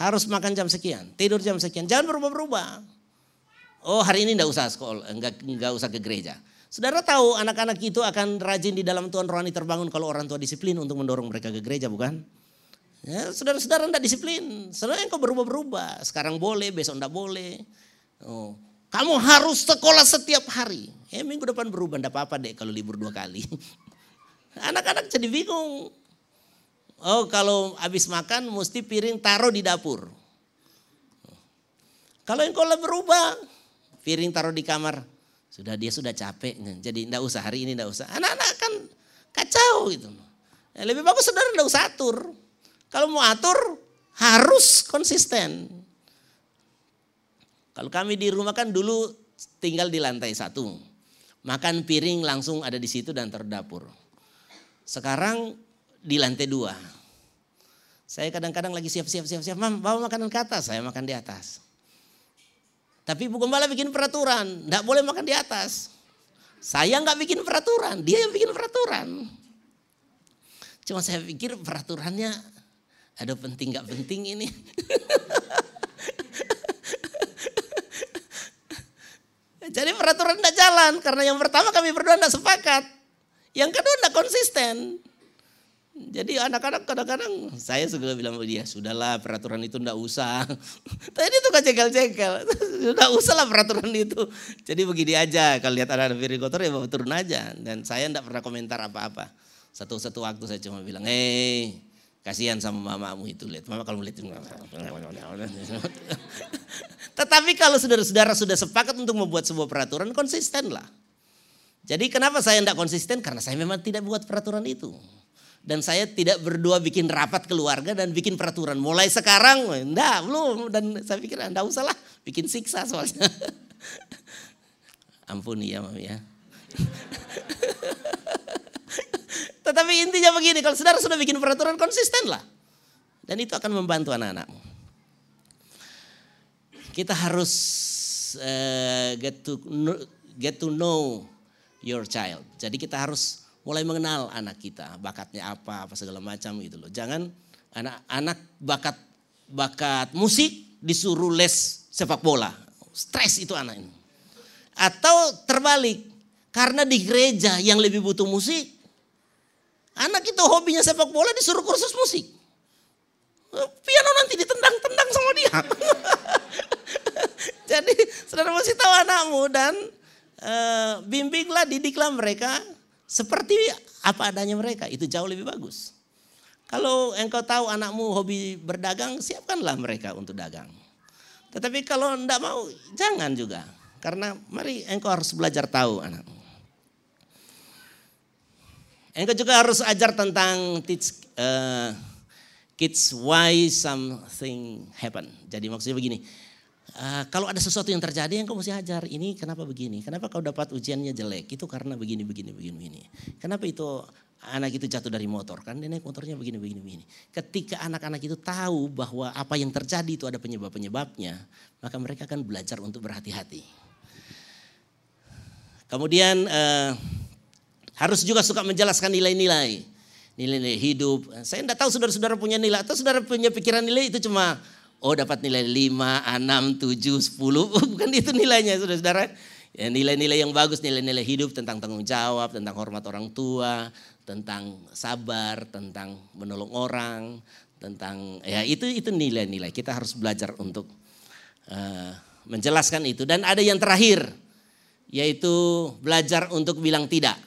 Harus makan jam sekian, tidur jam sekian. Jangan berubah-berubah. Oh hari ini enggak usah sekolah, enggak, enggak usah ke gereja. Saudara tahu anak-anak itu akan rajin di dalam Tuhan rohani terbangun kalau orang tua disiplin untuk mendorong mereka ke gereja bukan? Ya, saudara-saudara enggak disiplin. Saudara yang kau berubah-berubah. Sekarang boleh, besok enggak boleh. Oh, kamu harus sekolah setiap hari. Eh minggu depan berubah, enggak apa-apa deh kalau libur dua kali. Anak-anak jadi bingung. Oh kalau habis makan mesti piring taruh di dapur. Kalau engkau berubah, piring taruh di kamar. Sudah dia sudah capek, jadi tidak usah hari ini tidak usah. Anak-anak kan kacau gitu. Ya, lebih bagus saudara tidak usah atur. Kalau mau atur harus konsisten. Kalau kami di rumah kan dulu tinggal di lantai satu. Makan piring langsung ada di situ dan terdapur. Sekarang di lantai dua. Saya kadang-kadang lagi siap-siap siap-siap, mam bawa makanan ke atas, saya makan di atas. Tapi Bu Gembala bikin peraturan, tidak boleh makan di atas. Saya nggak bikin peraturan, dia yang bikin peraturan. Cuma saya pikir peraturannya ada penting nggak penting ini. Jadi peraturan tidak jalan karena yang pertama kami berdua tidak sepakat. Yang kedua tidak konsisten. Jadi anak-anak kadang-kadang saya juga bilang sama dia, sudahlah peraturan itu ndak usah. Tadi kan cekel-cekel, sudah usah lah peraturan itu. Jadi begini aja, kalau lihat anak-anak piring kotor ya bawa turun aja. Dan saya ndak pernah komentar apa-apa. Satu-satu waktu saya cuma bilang, hei kasihan sama mamamu itu lihat. Mama kalau melihat Tetapi kalau saudara-saudara sudah sepakat untuk membuat sebuah peraturan, konsisten lah. Jadi kenapa saya tidak konsisten? Karena saya memang tidak buat peraturan itu dan saya tidak berdua bikin rapat keluarga dan bikin peraturan. Mulai sekarang, enggak belum. Dan saya pikir enggak usah lah bikin siksa soalnya. Ampuni ya mami ya. Tetapi intinya begini, kalau saudara sudah bikin peraturan konsisten lah. Dan itu akan membantu anak-anakmu. Kita harus uh, get to get to know your child. Jadi kita harus mulai mengenal anak kita, bakatnya apa, apa segala macam gitu loh. Jangan anak-anak bakat bakat musik disuruh les sepak bola. Stres itu anak ini. Atau terbalik, karena di gereja yang lebih butuh musik, anak itu hobinya sepak bola disuruh kursus musik. Piano nanti ditendang-tendang sama dia. Jadi saudara mesti tahu anakmu dan uh, bimbinglah, didiklah mereka seperti apa adanya mereka, itu jauh lebih bagus. Kalau engkau tahu anakmu hobi berdagang, siapkanlah mereka untuk dagang. Tetapi kalau tidak mau, jangan juga. Karena mari engkau harus belajar tahu anakmu. Engkau juga harus ajar tentang teach, uh, kids why something happen. Jadi maksudnya begini, Uh, kalau ada sesuatu yang terjadi yang kau mesti ajar ini kenapa begini, kenapa kau dapat ujiannya jelek, itu karena begini, begini, begini, begini. Kenapa itu anak itu jatuh dari motor, kan dia naik motornya begini, begini, begini. Ketika anak-anak itu tahu bahwa apa yang terjadi itu ada penyebab-penyebabnya, maka mereka akan belajar untuk berhati-hati. Kemudian uh, harus juga suka menjelaskan nilai-nilai, nilai-nilai hidup. Saya tidak tahu saudara-saudara punya nilai atau saudara punya pikiran nilai itu cuma Oh dapat nilai 5, 6, 7, 10. Bukan itu nilainya saudara-saudara. Ya, nilai-nilai yang bagus, nilai-nilai hidup tentang tanggung jawab, tentang hormat orang tua, tentang sabar, tentang menolong orang, tentang ya itu itu nilai-nilai. Kita harus belajar untuk uh, menjelaskan itu. Dan ada yang terakhir, yaitu belajar untuk bilang tidak.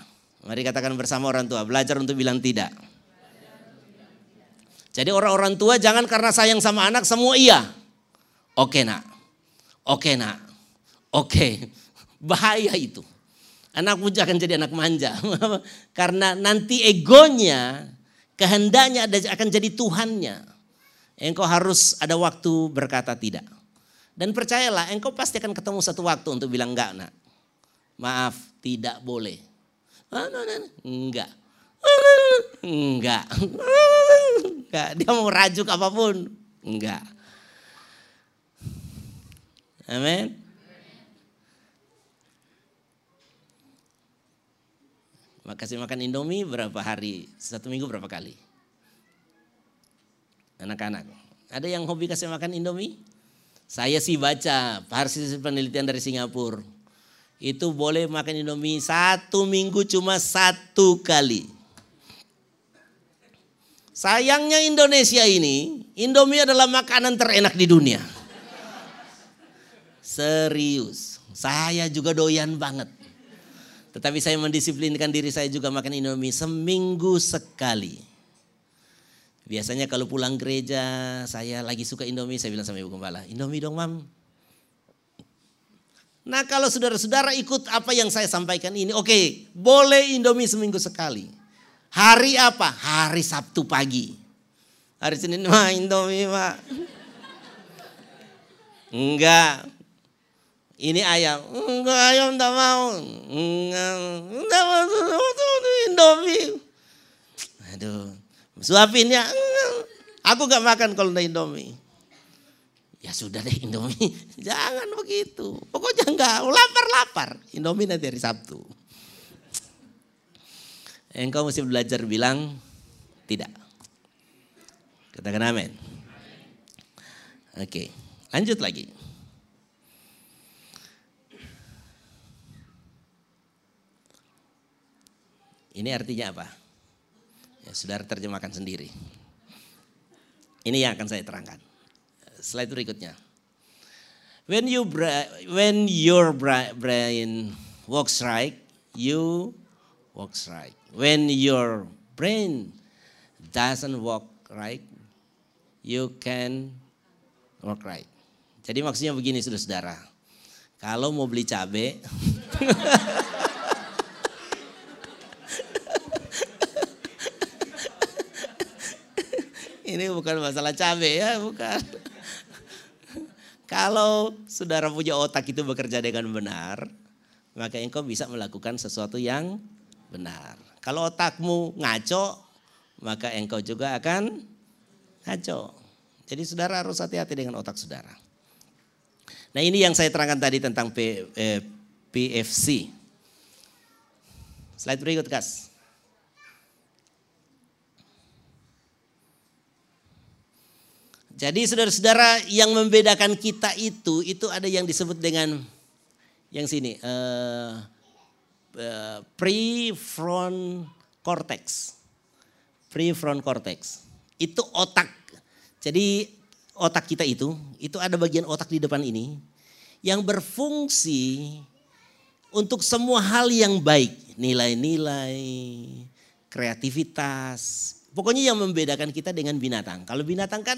Mari katakan bersama orang tua, belajar untuk bilang tidak. Jadi orang-orang tua jangan karena sayang sama anak semua iya. Oke nak, oke nak, oke. Bahaya itu. Anakmu akan jadi anak manja. karena nanti egonya, kehendaknya akan jadi Tuhannya. Engkau harus ada waktu berkata tidak. Dan percayalah engkau pasti akan ketemu satu waktu untuk bilang enggak nak. Maaf, tidak boleh. Enggak. Enggak. Enggak. Dia mau rajuk apa pun. Enggak. Amin. Makasih makan Indomie berapa hari? Satu minggu berapa kali? Anak-anak. Ada yang hobi kasih makan Indomie? Saya sih baca hasil penelitian dari Singapura. Itu boleh makan Indomie satu minggu cuma satu kali. Sayangnya Indonesia ini, Indomie adalah makanan terenak di dunia. Serius, saya juga doyan banget. Tetapi saya mendisiplinkan diri saya juga makan Indomie seminggu sekali. Biasanya kalau pulang gereja, saya lagi suka Indomie, saya bilang sama Ibu Gembala, Indomie dong mam. Nah kalau saudara-saudara ikut apa yang saya sampaikan ini, oke okay, boleh Indomie seminggu sekali. Hari apa? Hari Sabtu pagi. Hari Senin mah Indomie pak. Enggak. Ini ayam. Enggak ayam enggak mau. Enggak. Enggak mau Indomie. Aduh. Suapin ya. Aku gak makan kalau enggak Indomie. Ya sudah deh Indomie. Jangan begitu. Pokoknya enggak. Lapar-lapar. Indomie nanti hari Sabtu. Engkau mesti belajar bilang tidak. Katakan amin. Oke, lanjut lagi. Ini artinya apa? Ya, saudara terjemahkan sendiri. Ini yang akan saya terangkan. Slide berikutnya. When you when your brain works right, you works right. When your brain doesn't work right, you can work right. Jadi maksudnya begini saudara-saudara. Kalau mau beli cabai Ini bukan masalah cabai ya, bukan. Kalau saudara punya otak itu bekerja dengan benar, maka engkau bisa melakukan sesuatu yang benar. Kalau otakmu ngaco, maka engkau juga akan ngaco. Jadi saudara harus hati-hati dengan otak saudara. Nah ini yang saya terangkan tadi tentang P, eh, PFC. Slide berikut, Kas. Jadi saudara-saudara yang membedakan kita itu, itu ada yang disebut dengan yang sini, uh, uh, prefront cortex. Prefront cortex. Itu otak. Jadi otak kita itu, itu ada bagian otak di depan ini yang berfungsi untuk semua hal yang baik. Nilai-nilai, kreativitas. Pokoknya yang membedakan kita dengan binatang. Kalau binatang kan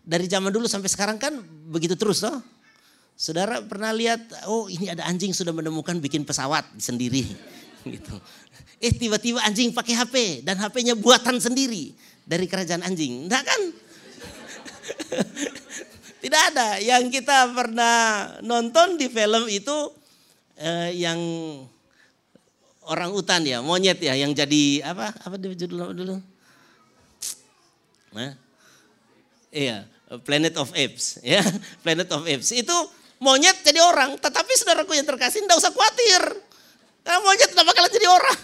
dari zaman dulu sampai sekarang kan begitu terus toh. Saudara pernah lihat, oh ini ada anjing sudah menemukan bikin pesawat sendiri. gitu. Eh tiba-tiba anjing pakai HP dan HP-nya buatan sendiri dari kerajaan anjing. Enggak kan? Tidak ada. Yang kita pernah nonton di film itu eh, yang orang utan ya, monyet ya, yang jadi apa? Apa judul dulu? Nah, Iya, Planet of Apes, ya, Planet of Apes. Itu monyet jadi orang, tetapi saudaraku yang terkasih tidak usah khawatir. Karena monyet tidak bakalan jadi orang.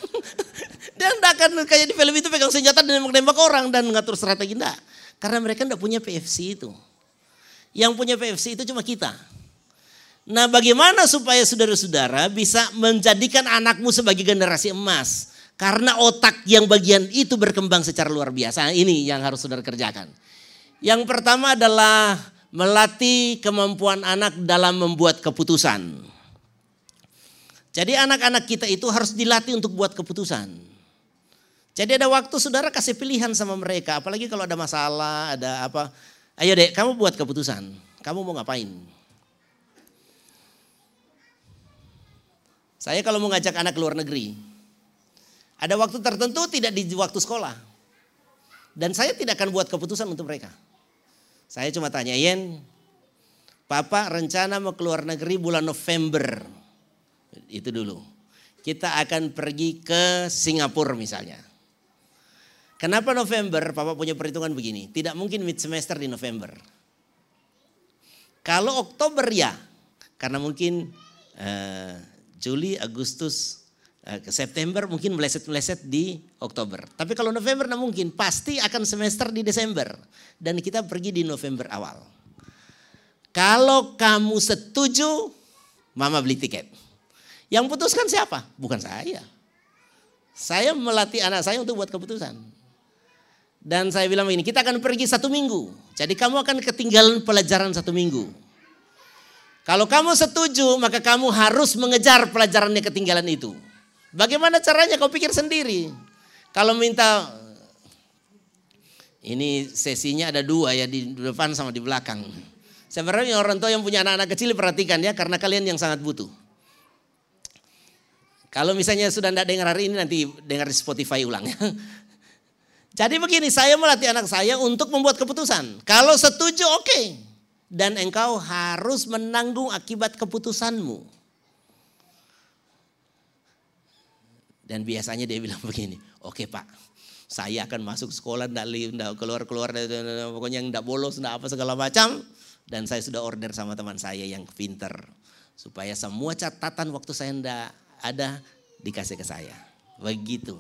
Dia tidak akan kayak di film itu pegang senjata dan nembak-nembak orang dan mengatur strategi. Tidak. Karena mereka tidak punya PFC itu. Yang punya PFC itu cuma kita. Nah bagaimana supaya saudara-saudara bisa menjadikan anakmu sebagai generasi emas. Karena otak yang bagian itu berkembang secara luar biasa. Ini yang harus saudara kerjakan. Yang pertama adalah melatih kemampuan anak dalam membuat keputusan. Jadi anak-anak kita itu harus dilatih untuk buat keputusan. Jadi ada waktu saudara kasih pilihan sama mereka, apalagi kalau ada masalah, ada apa. Ayo dek, kamu buat keputusan. Kamu mau ngapain? Saya kalau mau ngajak anak ke luar negeri, ada waktu tertentu tidak di waktu sekolah. Dan saya tidak akan buat keputusan untuk mereka. Saya cuma tanya, Yen, Papa rencana mau keluar negeri bulan November. Itu dulu. Kita akan pergi ke Singapura misalnya. Kenapa November? Papa punya perhitungan begini. Tidak mungkin mid semester di November. Kalau Oktober ya. Karena mungkin uh, Juli, Agustus, Eh, September mungkin meleset-meleset di Oktober. Tapi kalau November nah mungkin, pasti akan semester di Desember. Dan kita pergi di November awal. Kalau kamu setuju, mama beli tiket. Yang putuskan siapa? Bukan saya. Saya melatih anak saya untuk buat keputusan. Dan saya bilang begini, kita akan pergi satu minggu. Jadi kamu akan ketinggalan pelajaran satu minggu. Kalau kamu setuju, maka kamu harus mengejar pelajarannya ketinggalan itu. Bagaimana caranya kau pikir sendiri. Kalau minta ini sesinya ada dua ya di depan sama di belakang. Sebenarnya orang tua yang punya anak-anak kecil perhatikan ya karena kalian yang sangat butuh. Kalau misalnya sudah tidak dengar hari ini nanti dengar di Spotify ulang ya. Jadi begini, saya melatih anak saya untuk membuat keputusan. Kalau setuju oke. Okay. Dan engkau harus menanggung akibat keputusanmu. Dan biasanya dia bilang begini, oke okay, pak, saya akan masuk sekolah, tidak keluar-keluar, pokoknya tidak bolos, tidak apa segala macam. Dan saya sudah order sama teman saya yang pinter. Supaya semua catatan waktu saya tidak ada, dikasih ke saya. Begitu.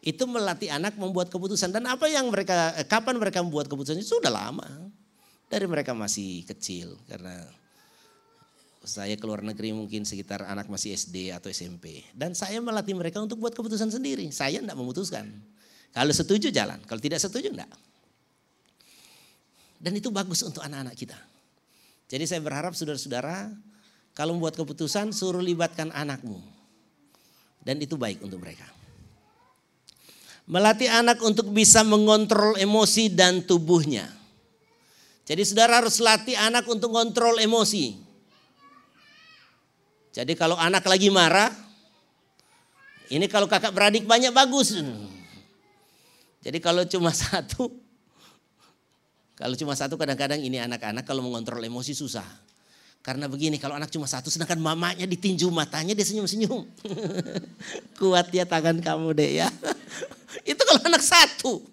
Itu melatih anak membuat keputusan. Dan apa yang mereka, kapan mereka membuat keputusan sudah lama. Dari mereka masih kecil. Karena saya keluar negeri mungkin sekitar anak masih SD atau SMP. Dan saya melatih mereka untuk buat keputusan sendiri. Saya tidak memutuskan. Kalau setuju jalan, kalau tidak setuju enggak. Dan itu bagus untuk anak-anak kita. Jadi saya berharap saudara-saudara kalau membuat keputusan suruh libatkan anakmu. Dan itu baik untuk mereka. Melatih anak untuk bisa mengontrol emosi dan tubuhnya. Jadi saudara harus latih anak untuk mengontrol emosi. Jadi kalau anak lagi marah, ini kalau kakak beradik banyak bagus. Jadi kalau cuma satu, kalau cuma satu kadang-kadang ini anak-anak kalau mengontrol emosi susah. Karena begini kalau anak cuma satu sedangkan mamanya ditinju matanya dia senyum-senyum. Kuat ya tangan kamu deh ya. Itu kalau anak satu.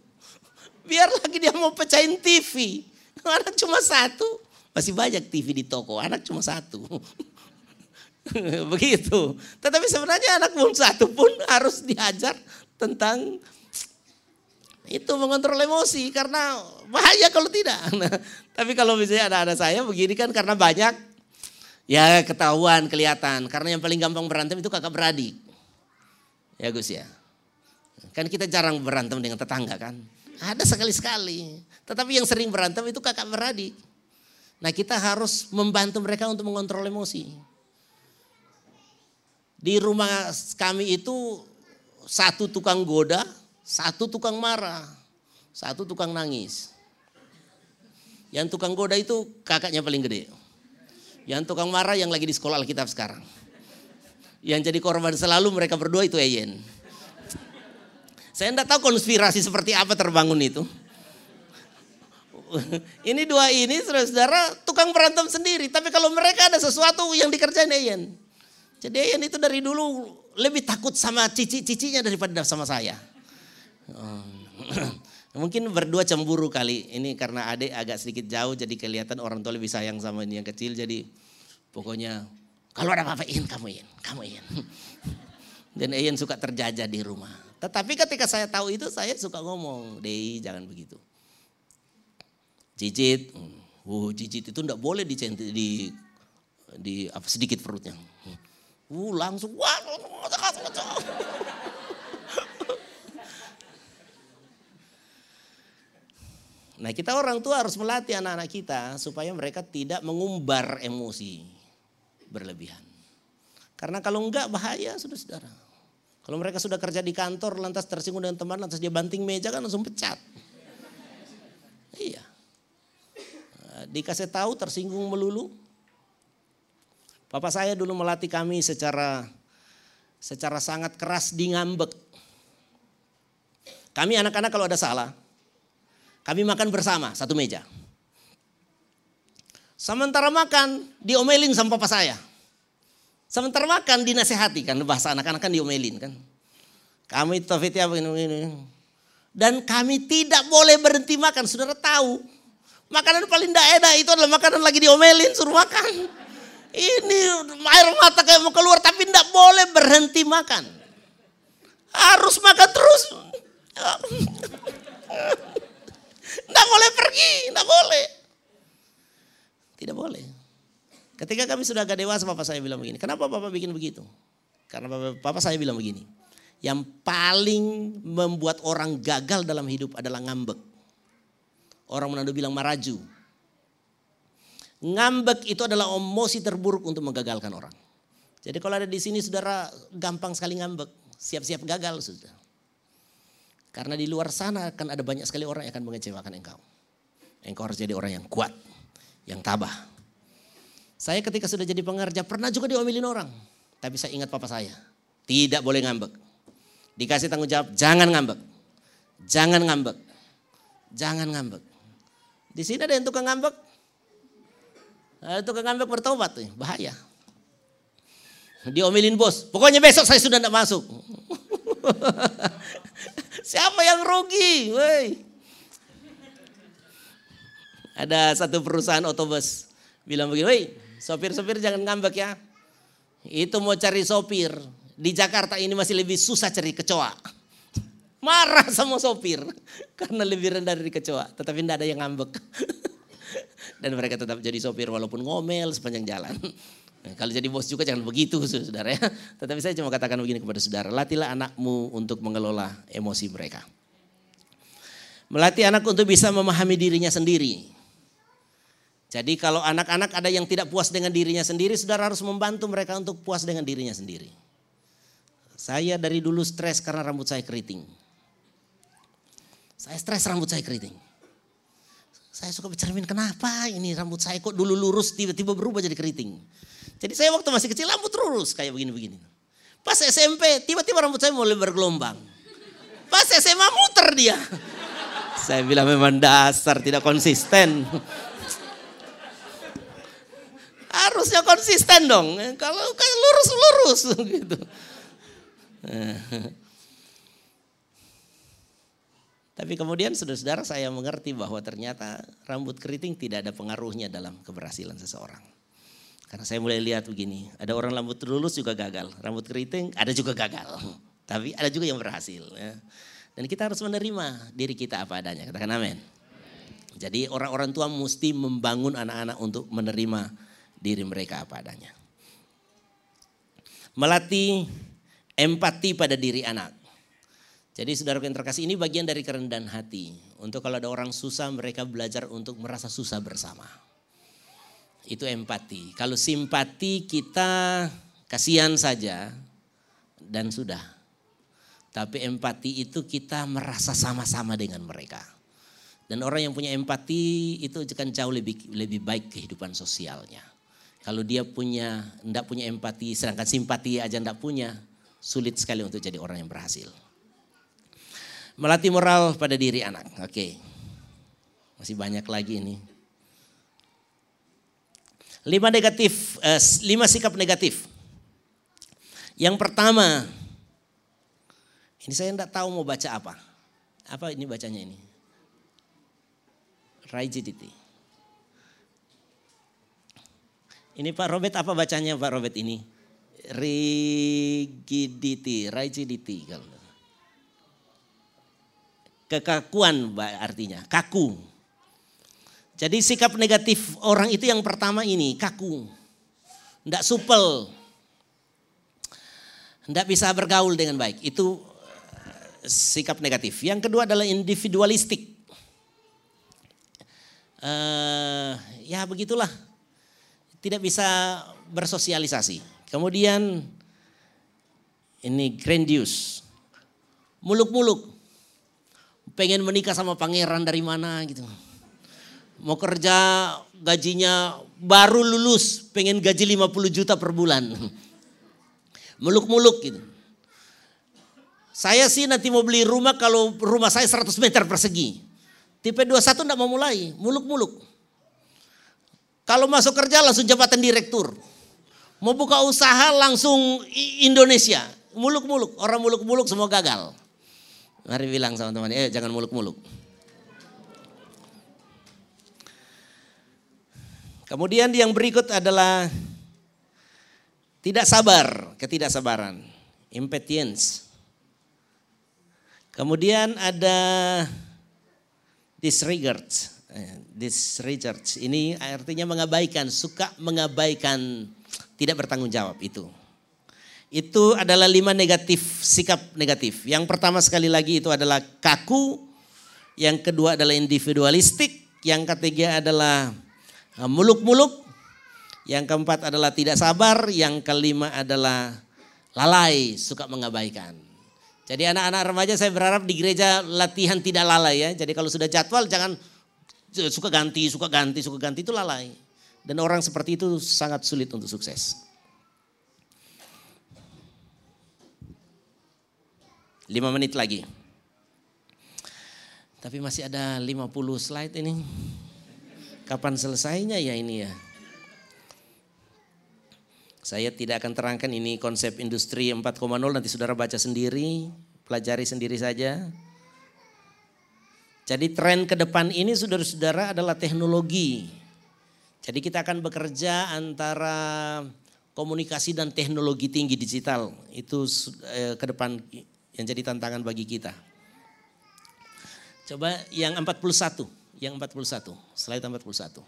Biar lagi dia mau pecahin TV. Anak cuma satu. Masih banyak TV di toko, anak cuma satu. Begitu. Tetapi sebenarnya anak pun satu pun harus diajar tentang itu mengontrol emosi karena bahaya kalau tidak. Nah, tapi kalau misalnya ada ada saya begini kan karena banyak ya ketahuan kelihatan karena yang paling gampang berantem itu kakak beradik. Ya Gus ya. Kan kita jarang berantem dengan tetangga kan. Ada sekali-sekali. Tetapi yang sering berantem itu kakak beradik. Nah kita harus membantu mereka untuk mengontrol emosi. Di rumah kami itu satu tukang goda, satu tukang marah, satu tukang nangis. Yang tukang goda itu kakaknya paling gede. Yang tukang marah yang lagi di sekolah Alkitab sekarang. Yang jadi korban selalu mereka berdua itu Eyen. Saya tidak tahu konspirasi seperti apa terbangun itu. Ini dua ini saudara-saudara tukang berantem sendiri. Tapi kalau mereka ada sesuatu yang dikerjain Eyen. Jadi Ayan itu dari dulu lebih takut sama cici-cicinya daripada sama saya. Oh. Mungkin berdua cemburu kali. Ini karena adik agak sedikit jauh jadi kelihatan orang tua lebih sayang sama ini yang kecil. Jadi pokoknya kalau ada apa-apa in kamu in, kamu in. Dan Ayan suka terjajah di rumah. Tetapi ketika saya tahu itu saya suka ngomong, Dei jangan begitu. Cicit, uh, cicit itu enggak boleh dicentik di di apa sedikit perutnya. Uh, langsung wah. Nah kita orang tua harus melatih anak-anak kita supaya mereka tidak mengumbar emosi berlebihan. Karena kalau enggak bahaya saudara-saudara. Kalau mereka sudah kerja di kantor lantas tersinggung dengan teman lantas dia banting meja kan langsung pecat. Iya. Dikasih tahu tersinggung melulu Bapak saya dulu melatih kami secara secara sangat keras di ngambek. Kami anak-anak kalau ada salah, kami makan bersama satu meja. Sementara makan diomelin sama papa saya. Sementara makan dinasehati kan bahasa anak-anak kan diomelin kan. Kami tafiti apa ini, ini. Dan kami tidak boleh berhenti makan, saudara tahu. Makanan paling tidak enak itu adalah makanan lagi diomelin suruh makan. Ini air mata kayak mau keluar tapi tidak boleh berhenti makan. Harus makan terus. Tidak boleh pergi, tidak boleh. Tidak boleh. Ketika kami sudah agak dewasa, Bapak saya bilang begini. Kenapa Bapak bikin begitu? Karena Bapak, Bapak saya bilang begini. Yang paling membuat orang gagal dalam hidup adalah ngambek. Orang Manado bilang maraju. Ngambek itu adalah emosi terburuk untuk menggagalkan orang. Jadi kalau ada di sini saudara gampang sekali ngambek. Siap-siap gagal sudah. Karena di luar sana akan ada banyak sekali orang yang akan mengecewakan engkau. Engkau harus jadi orang yang kuat, yang tabah. Saya ketika sudah jadi pengerja pernah juga diomelin orang. Tapi saya ingat papa saya. Tidak boleh ngambek. Dikasih tanggung jawab, jangan ngambek. Jangan ngambek. Jangan ngambek. Di sini ada yang tukang ngambek, Nah, tukang ngambek bertobat tuh, bahaya. Diomelin bos, pokoknya besok saya sudah tidak masuk. Siapa yang rugi? Wey. Ada satu perusahaan otobus bilang begini, woi sopir-sopir jangan ngambek ya. Itu mau cari sopir. Di Jakarta ini masih lebih susah cari kecoa. Marah sama sopir karena lebih rendah dari kecoa, tetapi tidak ada yang ngambek. Dan mereka tetap jadi sopir walaupun ngomel sepanjang jalan. Nah, kalau jadi bos juga jangan begitu saudara ya. Tetapi saya cuma katakan begini kepada saudara, latihlah anakmu untuk mengelola emosi mereka. Melatih anak untuk bisa memahami dirinya sendiri. Jadi kalau anak-anak ada yang tidak puas dengan dirinya sendiri, saudara harus membantu mereka untuk puas dengan dirinya sendiri. Saya dari dulu stres karena rambut saya keriting. Saya stres rambut saya keriting. Saya suka bercermin kenapa ini rambut saya kok dulu lurus tiba-tiba berubah jadi keriting. Jadi saya waktu masih kecil rambut lurus kayak begini-begini. Pas SMP tiba-tiba rambut saya mulai bergelombang. Pas SMA muter dia. Saya bilang memang dasar tidak konsisten. Harusnya konsisten dong. Kalau lurus-lurus gitu. Tapi kemudian saudara-saudara saya mengerti bahwa ternyata rambut keriting tidak ada pengaruhnya dalam keberhasilan seseorang. Karena saya mulai lihat begini, ada orang rambut lurus juga gagal, rambut keriting ada juga gagal. Tapi ada juga yang berhasil. Ya. Dan kita harus menerima diri kita apa adanya, katakan amin. Jadi orang-orang tua mesti membangun anak-anak untuk menerima diri mereka apa adanya. Melatih empati pada diri anak. Jadi saudara yang terkasih ini bagian dari kerendahan hati. Untuk kalau ada orang susah mereka belajar untuk merasa susah bersama. Itu empati. Kalau simpati kita kasihan saja dan sudah. Tapi empati itu kita merasa sama-sama dengan mereka. Dan orang yang punya empati itu akan jauh lebih lebih baik kehidupan sosialnya. Kalau dia punya tidak punya empati, sedangkan simpati aja tidak punya, sulit sekali untuk jadi orang yang berhasil. Melatih moral pada diri anak. Oke. Masih banyak lagi ini. Lima negatif, eh, lima sikap negatif. Yang pertama, ini saya tidak tahu mau baca apa. Apa ini bacanya ini? Rigidity. Ini Pak Robert apa bacanya Pak Robert ini? Rigidity, rigidity kalau Kekakuan artinya, kaku. Jadi sikap negatif orang itu yang pertama ini, kaku. Tidak supel. Tidak bisa bergaul dengan baik. Itu eh, sikap negatif. Yang kedua adalah individualistik. Uh, ya begitulah. Tidak bisa bersosialisasi. Kemudian ini grandius. Muluk-muluk pengen menikah sama pangeran dari mana gitu. Mau kerja gajinya baru lulus pengen gaji 50 juta per bulan. Muluk-muluk gitu. Saya sih nanti mau beli rumah kalau rumah saya 100 meter persegi. Tipe 21 enggak mau mulai, muluk-muluk. Kalau masuk kerja langsung jabatan direktur. Mau buka usaha langsung Indonesia. Muluk-muluk, orang muluk-muluk semua gagal. Mari bilang sama teman, eh jangan muluk-muluk. Kemudian yang berikut adalah tidak sabar, ketidaksabaran, impatience. Kemudian ada disregard. Eh, disregard ini artinya mengabaikan, suka mengabaikan, tidak bertanggung jawab itu. Itu adalah lima negatif, sikap negatif. Yang pertama sekali lagi itu adalah kaku, yang kedua adalah individualistik, yang ketiga adalah uh, muluk-muluk, yang keempat adalah tidak sabar, yang kelima adalah lalai, suka mengabaikan. Jadi anak-anak remaja saya berharap di gereja latihan tidak lalai ya. Jadi kalau sudah jadwal jangan suka ganti, suka ganti, suka ganti itu lalai. Dan orang seperti itu sangat sulit untuk sukses. Lima menit lagi. Tapi masih ada 50 slide ini. Kapan selesainya ya ini ya? Saya tidak akan terangkan ini konsep industri 4.0 nanti saudara baca sendiri, pelajari sendiri saja. Jadi tren ke depan ini saudara-saudara adalah teknologi. Jadi kita akan bekerja antara komunikasi dan teknologi tinggi digital. Itu eh, ke depan yang jadi tantangan bagi kita. Coba yang 41, yang 41, slide 41.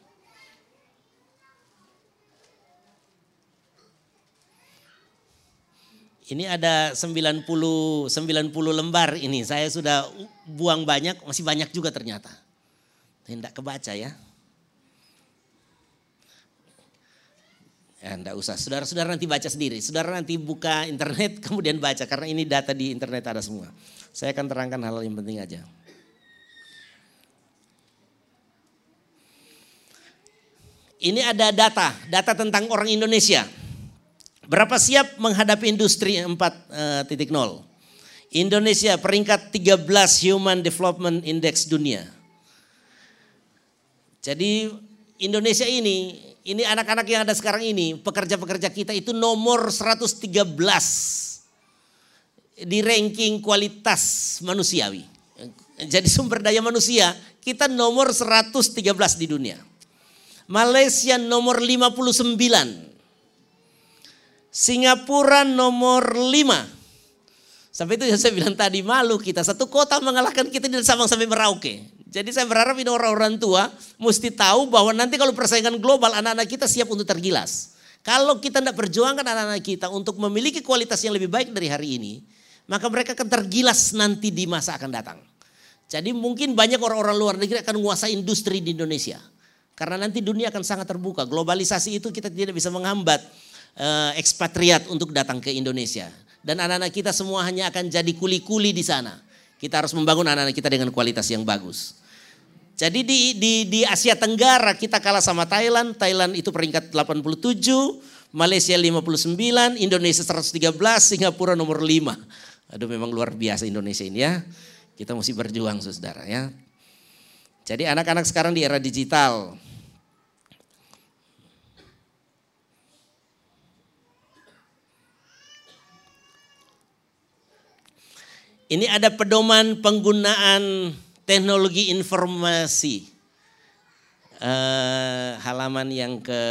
Ini ada 90 90 lembar ini. Saya sudah buang banyak, masih banyak juga ternyata. Tidak kebaca ya. Ya, enggak usah. Saudara-saudara nanti baca sendiri. Saudara nanti buka internet kemudian baca karena ini data di internet ada semua. Saya akan terangkan hal yang penting aja. Ini ada data, data tentang orang Indonesia. Berapa siap menghadapi industri 4.0? Eh, Indonesia peringkat 13 Human Development Index dunia. Jadi Indonesia ini ini anak-anak yang ada sekarang ini, pekerja-pekerja kita itu nomor 113 di ranking kualitas manusiawi. Jadi sumber daya manusia kita nomor 113 di dunia. Malaysia nomor 59. Singapura nomor 5. Sampai itu yang saya bilang tadi malu kita. Satu kota mengalahkan kita di Sabang sampai Merauke. Jadi saya berharap ini orang-orang tua mesti tahu bahwa nanti kalau persaingan global anak-anak kita siap untuk tergilas. Kalau kita tidak perjuangkan anak-anak kita untuk memiliki kualitas yang lebih baik dari hari ini, maka mereka akan tergilas nanti di masa akan datang. Jadi mungkin banyak orang-orang luar negeri akan menguasai industri di Indonesia. Karena nanti dunia akan sangat terbuka. Globalisasi itu kita tidak bisa menghambat uh, ekspatriat untuk datang ke Indonesia. Dan anak-anak kita semua hanya akan jadi kuli-kuli di sana. Kita harus membangun anak-anak kita dengan kualitas yang bagus. Jadi di, di, di Asia Tenggara kita kalah sama Thailand. Thailand itu peringkat 87, Malaysia 59, Indonesia 113, Singapura nomor 5. Aduh memang luar biasa Indonesia ini ya. Kita mesti berjuang saudara ya. Jadi anak-anak sekarang di era digital. Ini ada pedoman penggunaan teknologi informasi. Uh, halaman yang ke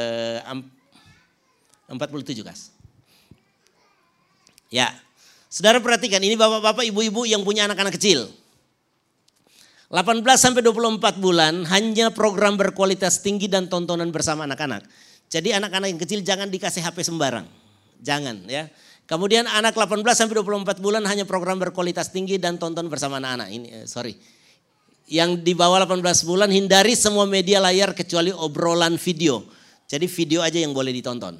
47 guys. Ya, saudara perhatikan ini bapak-bapak ibu-ibu yang punya anak-anak kecil. 18 sampai 24 bulan hanya program berkualitas tinggi dan tontonan bersama anak-anak. Jadi anak-anak yang kecil jangan dikasih HP sembarang. Jangan ya. Kemudian anak 18 sampai 24 bulan hanya program berkualitas tinggi dan tonton bersama anak-anak. Ini eh, sorry yang di bawah 18 bulan hindari semua media layar kecuali obrolan video. Jadi video aja yang boleh ditonton.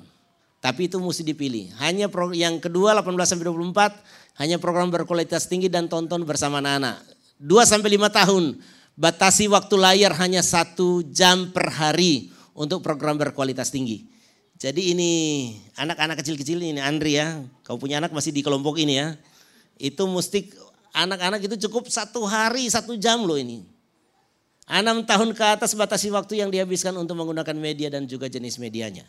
Tapi itu mesti dipilih. Hanya pro, yang kedua 18 sampai 24 hanya program berkualitas tinggi dan tonton bersama anak-anak. 2 sampai 5 tahun batasi waktu layar hanya satu jam per hari untuk program berkualitas tinggi. Jadi ini anak-anak kecil-kecil ini Andri ya, kau punya anak masih di kelompok ini ya. Itu mesti Anak-anak itu cukup satu hari, satu jam loh ini. Enam tahun ke atas batasi waktu yang dihabiskan untuk menggunakan media dan juga jenis medianya.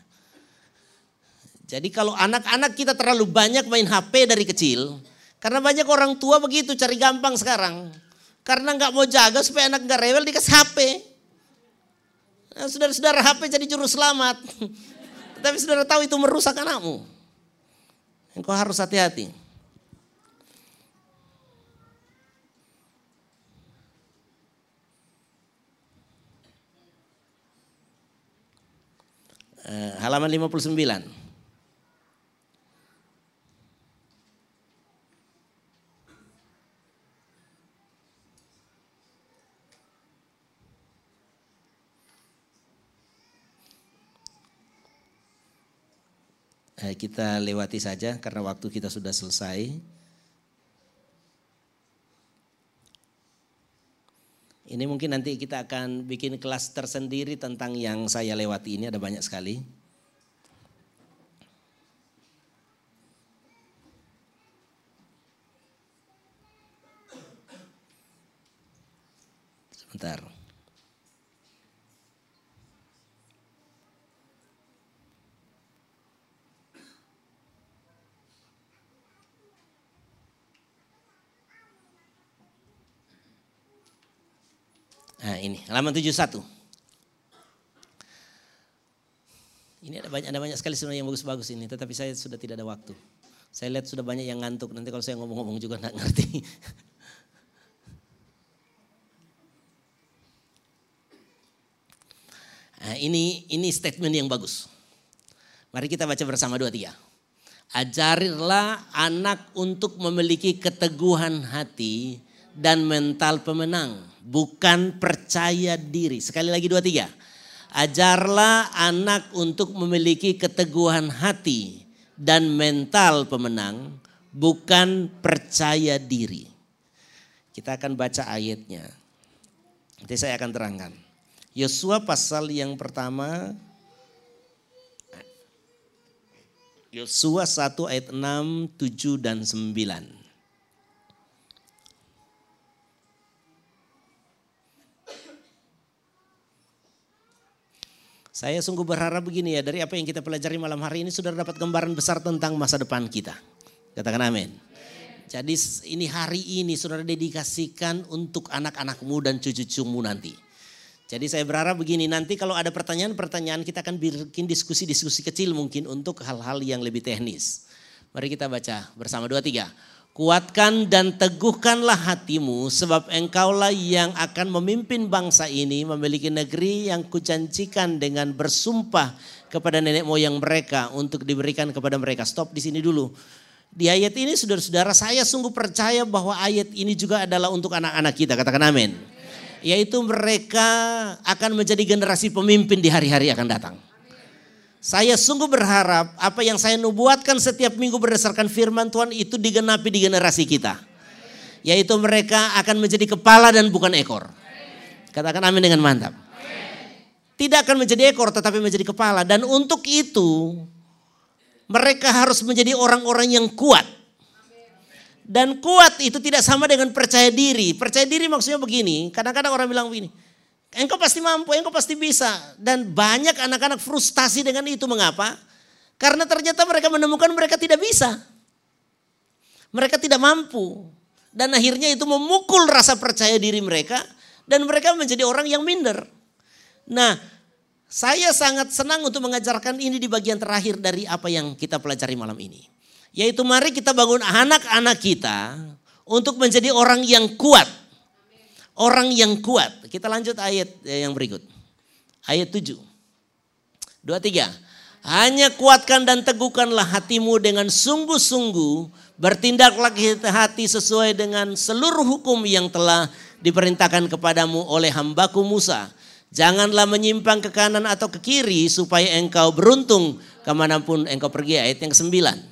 Jadi kalau anak-anak kita terlalu banyak main HP dari kecil, karena banyak orang tua begitu cari gampang sekarang. Karena nggak mau jaga supaya anak nggak rewel dikasih HP. Nah, saudara-saudara HP jadi juru selamat. Tapi saudara tahu itu merusak anakmu. Engkau harus hati-hati. Eh, halaman 59. Eh, kita lewati saja karena waktu kita sudah selesai. Ini mungkin nanti kita akan bikin kelas tersendiri tentang yang saya lewati ini ada banyak sekali. Sebentar. Nah ini, halaman 71. Ini ada banyak, ada banyak sekali sebenarnya yang bagus-bagus ini, tetapi saya sudah tidak ada waktu. Saya lihat sudah banyak yang ngantuk, nanti kalau saya ngomong-ngomong juga nggak ngerti. Nah, ini ini statement yang bagus. Mari kita baca bersama dua tiga. Ajarilah anak untuk memiliki keteguhan hati dan mental pemenang bukan percaya diri. Sekali lagi dua tiga. Ajarlah anak untuk memiliki keteguhan hati dan mental pemenang, bukan percaya diri. Kita akan baca ayatnya. Nanti saya akan terangkan. Yosua pasal yang pertama Yosua 1 ayat 6, 7 dan 9. Saya sungguh berharap begini ya, dari apa yang kita pelajari malam hari ini sudah dapat gambaran besar tentang masa depan kita. Katakan amin. Jadi ini hari ini saudara dedikasikan untuk anak-anakmu dan cucu-cucumu nanti. Jadi saya berharap begini, nanti kalau ada pertanyaan-pertanyaan kita akan bikin diskusi-diskusi kecil mungkin untuk hal-hal yang lebih teknis. Mari kita baca bersama dua tiga. Kuatkan dan teguhkanlah hatimu sebab engkaulah yang akan memimpin bangsa ini memiliki negeri yang kujanjikan dengan bersumpah kepada nenek moyang mereka untuk diberikan kepada mereka. Stop di sini dulu. Di ayat ini saudara-saudara saya sungguh percaya bahwa ayat ini juga adalah untuk anak-anak kita. Katakan amin yaitu mereka akan menjadi generasi pemimpin di hari-hari akan datang. Saya sungguh berharap apa yang saya nubuatkan setiap minggu berdasarkan firman Tuhan itu digenapi di generasi kita. Yaitu mereka akan menjadi kepala dan bukan ekor. Katakan amin dengan mantap. Tidak akan menjadi ekor tetapi menjadi kepala. Dan untuk itu mereka harus menjadi orang-orang yang kuat dan kuat itu tidak sama dengan percaya diri. Percaya diri maksudnya begini, kadang-kadang orang bilang begini, engkau pasti mampu, engkau pasti bisa. Dan banyak anak-anak frustasi dengan itu. Mengapa? Karena ternyata mereka menemukan mereka tidak bisa. Mereka tidak mampu. Dan akhirnya itu memukul rasa percaya diri mereka. Dan mereka menjadi orang yang minder. Nah saya sangat senang untuk mengajarkan ini di bagian terakhir dari apa yang kita pelajari malam ini. Yaitu mari kita bangun anak-anak kita untuk menjadi orang yang kuat. Orang yang kuat. Kita lanjut ayat yang berikut. Ayat 7. Dua tiga. Hanya kuatkan dan teguhkanlah hatimu dengan sungguh-sungguh. Bertindaklah hati sesuai dengan seluruh hukum yang telah diperintahkan kepadamu oleh hambaku Musa. Janganlah menyimpang ke kanan atau ke kiri supaya engkau beruntung ke mana pun engkau pergi. Ayat yang ke-9.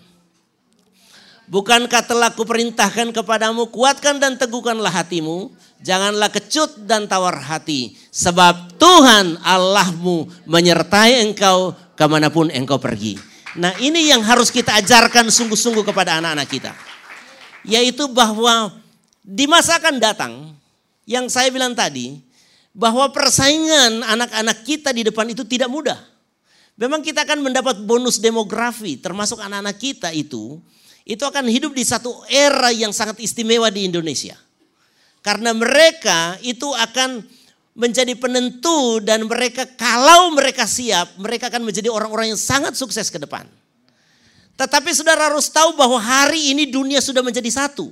Bukankah telah kuperintahkan kepadamu kuatkan dan teguhkanlah hatimu. Janganlah kecut dan tawar hati. Sebab Tuhan Allahmu menyertai engkau ke mana pun engkau pergi. Nah ini yang harus kita ajarkan sungguh-sungguh kepada anak-anak kita. Yaitu bahwa di masa akan datang yang saya bilang tadi. Bahwa persaingan anak-anak kita di depan itu tidak mudah. Memang kita akan mendapat bonus demografi termasuk anak-anak kita itu itu akan hidup di satu era yang sangat istimewa di Indonesia. Karena mereka itu akan menjadi penentu dan mereka kalau mereka siap, mereka akan menjadi orang-orang yang sangat sukses ke depan. Tetapi saudara harus tahu bahwa hari ini dunia sudah menjadi satu.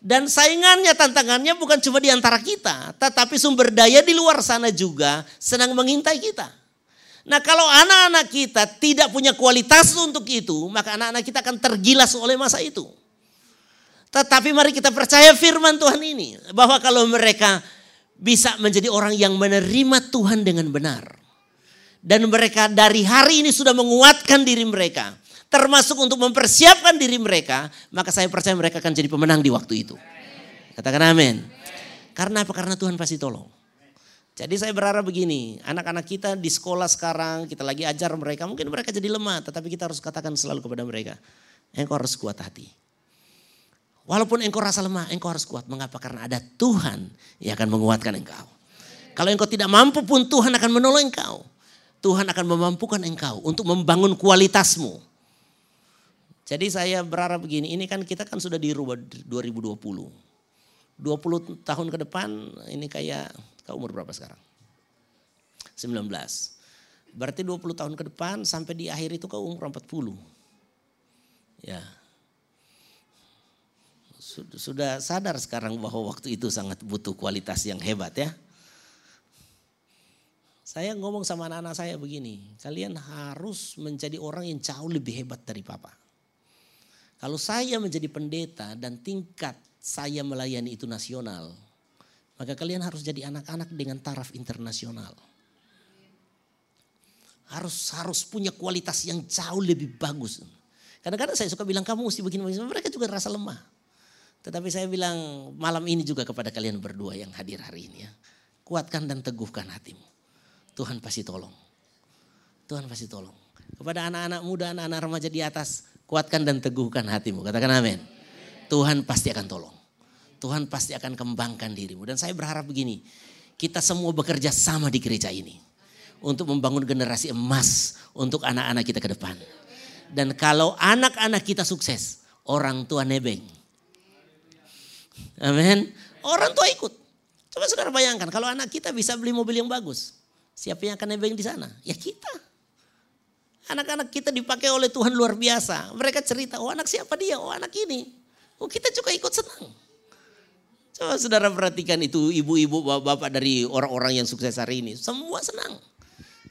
Dan saingannya, tantangannya bukan cuma di antara kita, tetapi sumber daya di luar sana juga senang mengintai kita. Nah kalau anak-anak kita tidak punya kualitas untuk itu, maka anak-anak kita akan tergilas oleh masa itu. Tetapi mari kita percaya firman Tuhan ini. Bahwa kalau mereka bisa menjadi orang yang menerima Tuhan dengan benar. Dan mereka dari hari ini sudah menguatkan diri mereka. Termasuk untuk mempersiapkan diri mereka. Maka saya percaya mereka akan jadi pemenang di waktu itu. Katakan amin. Karena apa? Karena Tuhan pasti tolong. Jadi saya berharap begini, anak-anak kita di sekolah sekarang, kita lagi ajar mereka, mungkin mereka jadi lemah, tetapi kita harus katakan selalu kepada mereka, engkau harus kuat hati. Walaupun engkau rasa lemah, engkau harus kuat. Mengapa? Karena ada Tuhan yang akan menguatkan engkau. Kalau engkau tidak mampu pun Tuhan akan menolong engkau. Tuhan akan memampukan engkau untuk membangun kualitasmu. Jadi saya berharap begini, ini kan kita kan sudah dirubah 2020. 20 tahun ke depan ini kayak Kau umur berapa sekarang? 19. Berarti 20 tahun ke depan sampai di akhir itu kau umur 40. Ya. Sudah sadar sekarang bahwa waktu itu sangat butuh kualitas yang hebat ya. Saya ngomong sama anak-anak saya begini, kalian harus menjadi orang yang jauh lebih hebat dari papa. Kalau saya menjadi pendeta dan tingkat saya melayani itu nasional, maka kalian harus jadi anak-anak dengan taraf internasional. Harus harus punya kualitas yang jauh lebih bagus. Kadang-kadang saya suka bilang kamu mesti begini, begini. mereka juga rasa lemah. Tetapi saya bilang malam ini juga kepada kalian berdua yang hadir hari ini ya. Kuatkan dan teguhkan hatimu. Tuhan pasti tolong. Tuhan pasti tolong. Kepada anak-anak muda, anak-anak remaja di atas, kuatkan dan teguhkan hatimu. Katakan amin. Tuhan pasti akan tolong. Tuhan pasti akan kembangkan dirimu. Dan saya berharap begini, kita semua bekerja sama di gereja ini. Untuk membangun generasi emas untuk anak-anak kita ke depan. Dan kalau anak-anak kita sukses, orang tua nebeng. Amin. Orang tua ikut. Coba saudara bayangkan kalau anak kita bisa beli mobil yang bagus. Siapa yang akan nebeng di sana? Ya kita. Anak-anak kita dipakai oleh Tuhan luar biasa. Mereka cerita, oh anak siapa dia? Oh anak ini. Oh kita juga ikut senang. Coba saudara perhatikan itu ibu-ibu bapak-bapak dari orang-orang yang sukses hari ini. Semua senang.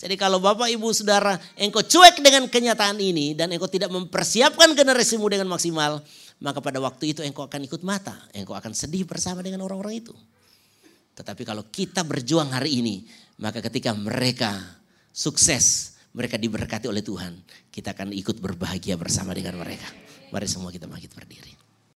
Jadi kalau bapak ibu saudara engkau cuek dengan kenyataan ini dan engkau tidak mempersiapkan generasimu dengan maksimal. Maka pada waktu itu engkau akan ikut mata. Engkau akan sedih bersama dengan orang-orang itu. Tetapi kalau kita berjuang hari ini. Maka ketika mereka sukses. Mereka diberkati oleh Tuhan. Kita akan ikut berbahagia bersama dengan mereka. Mari semua kita bangkit berdiri.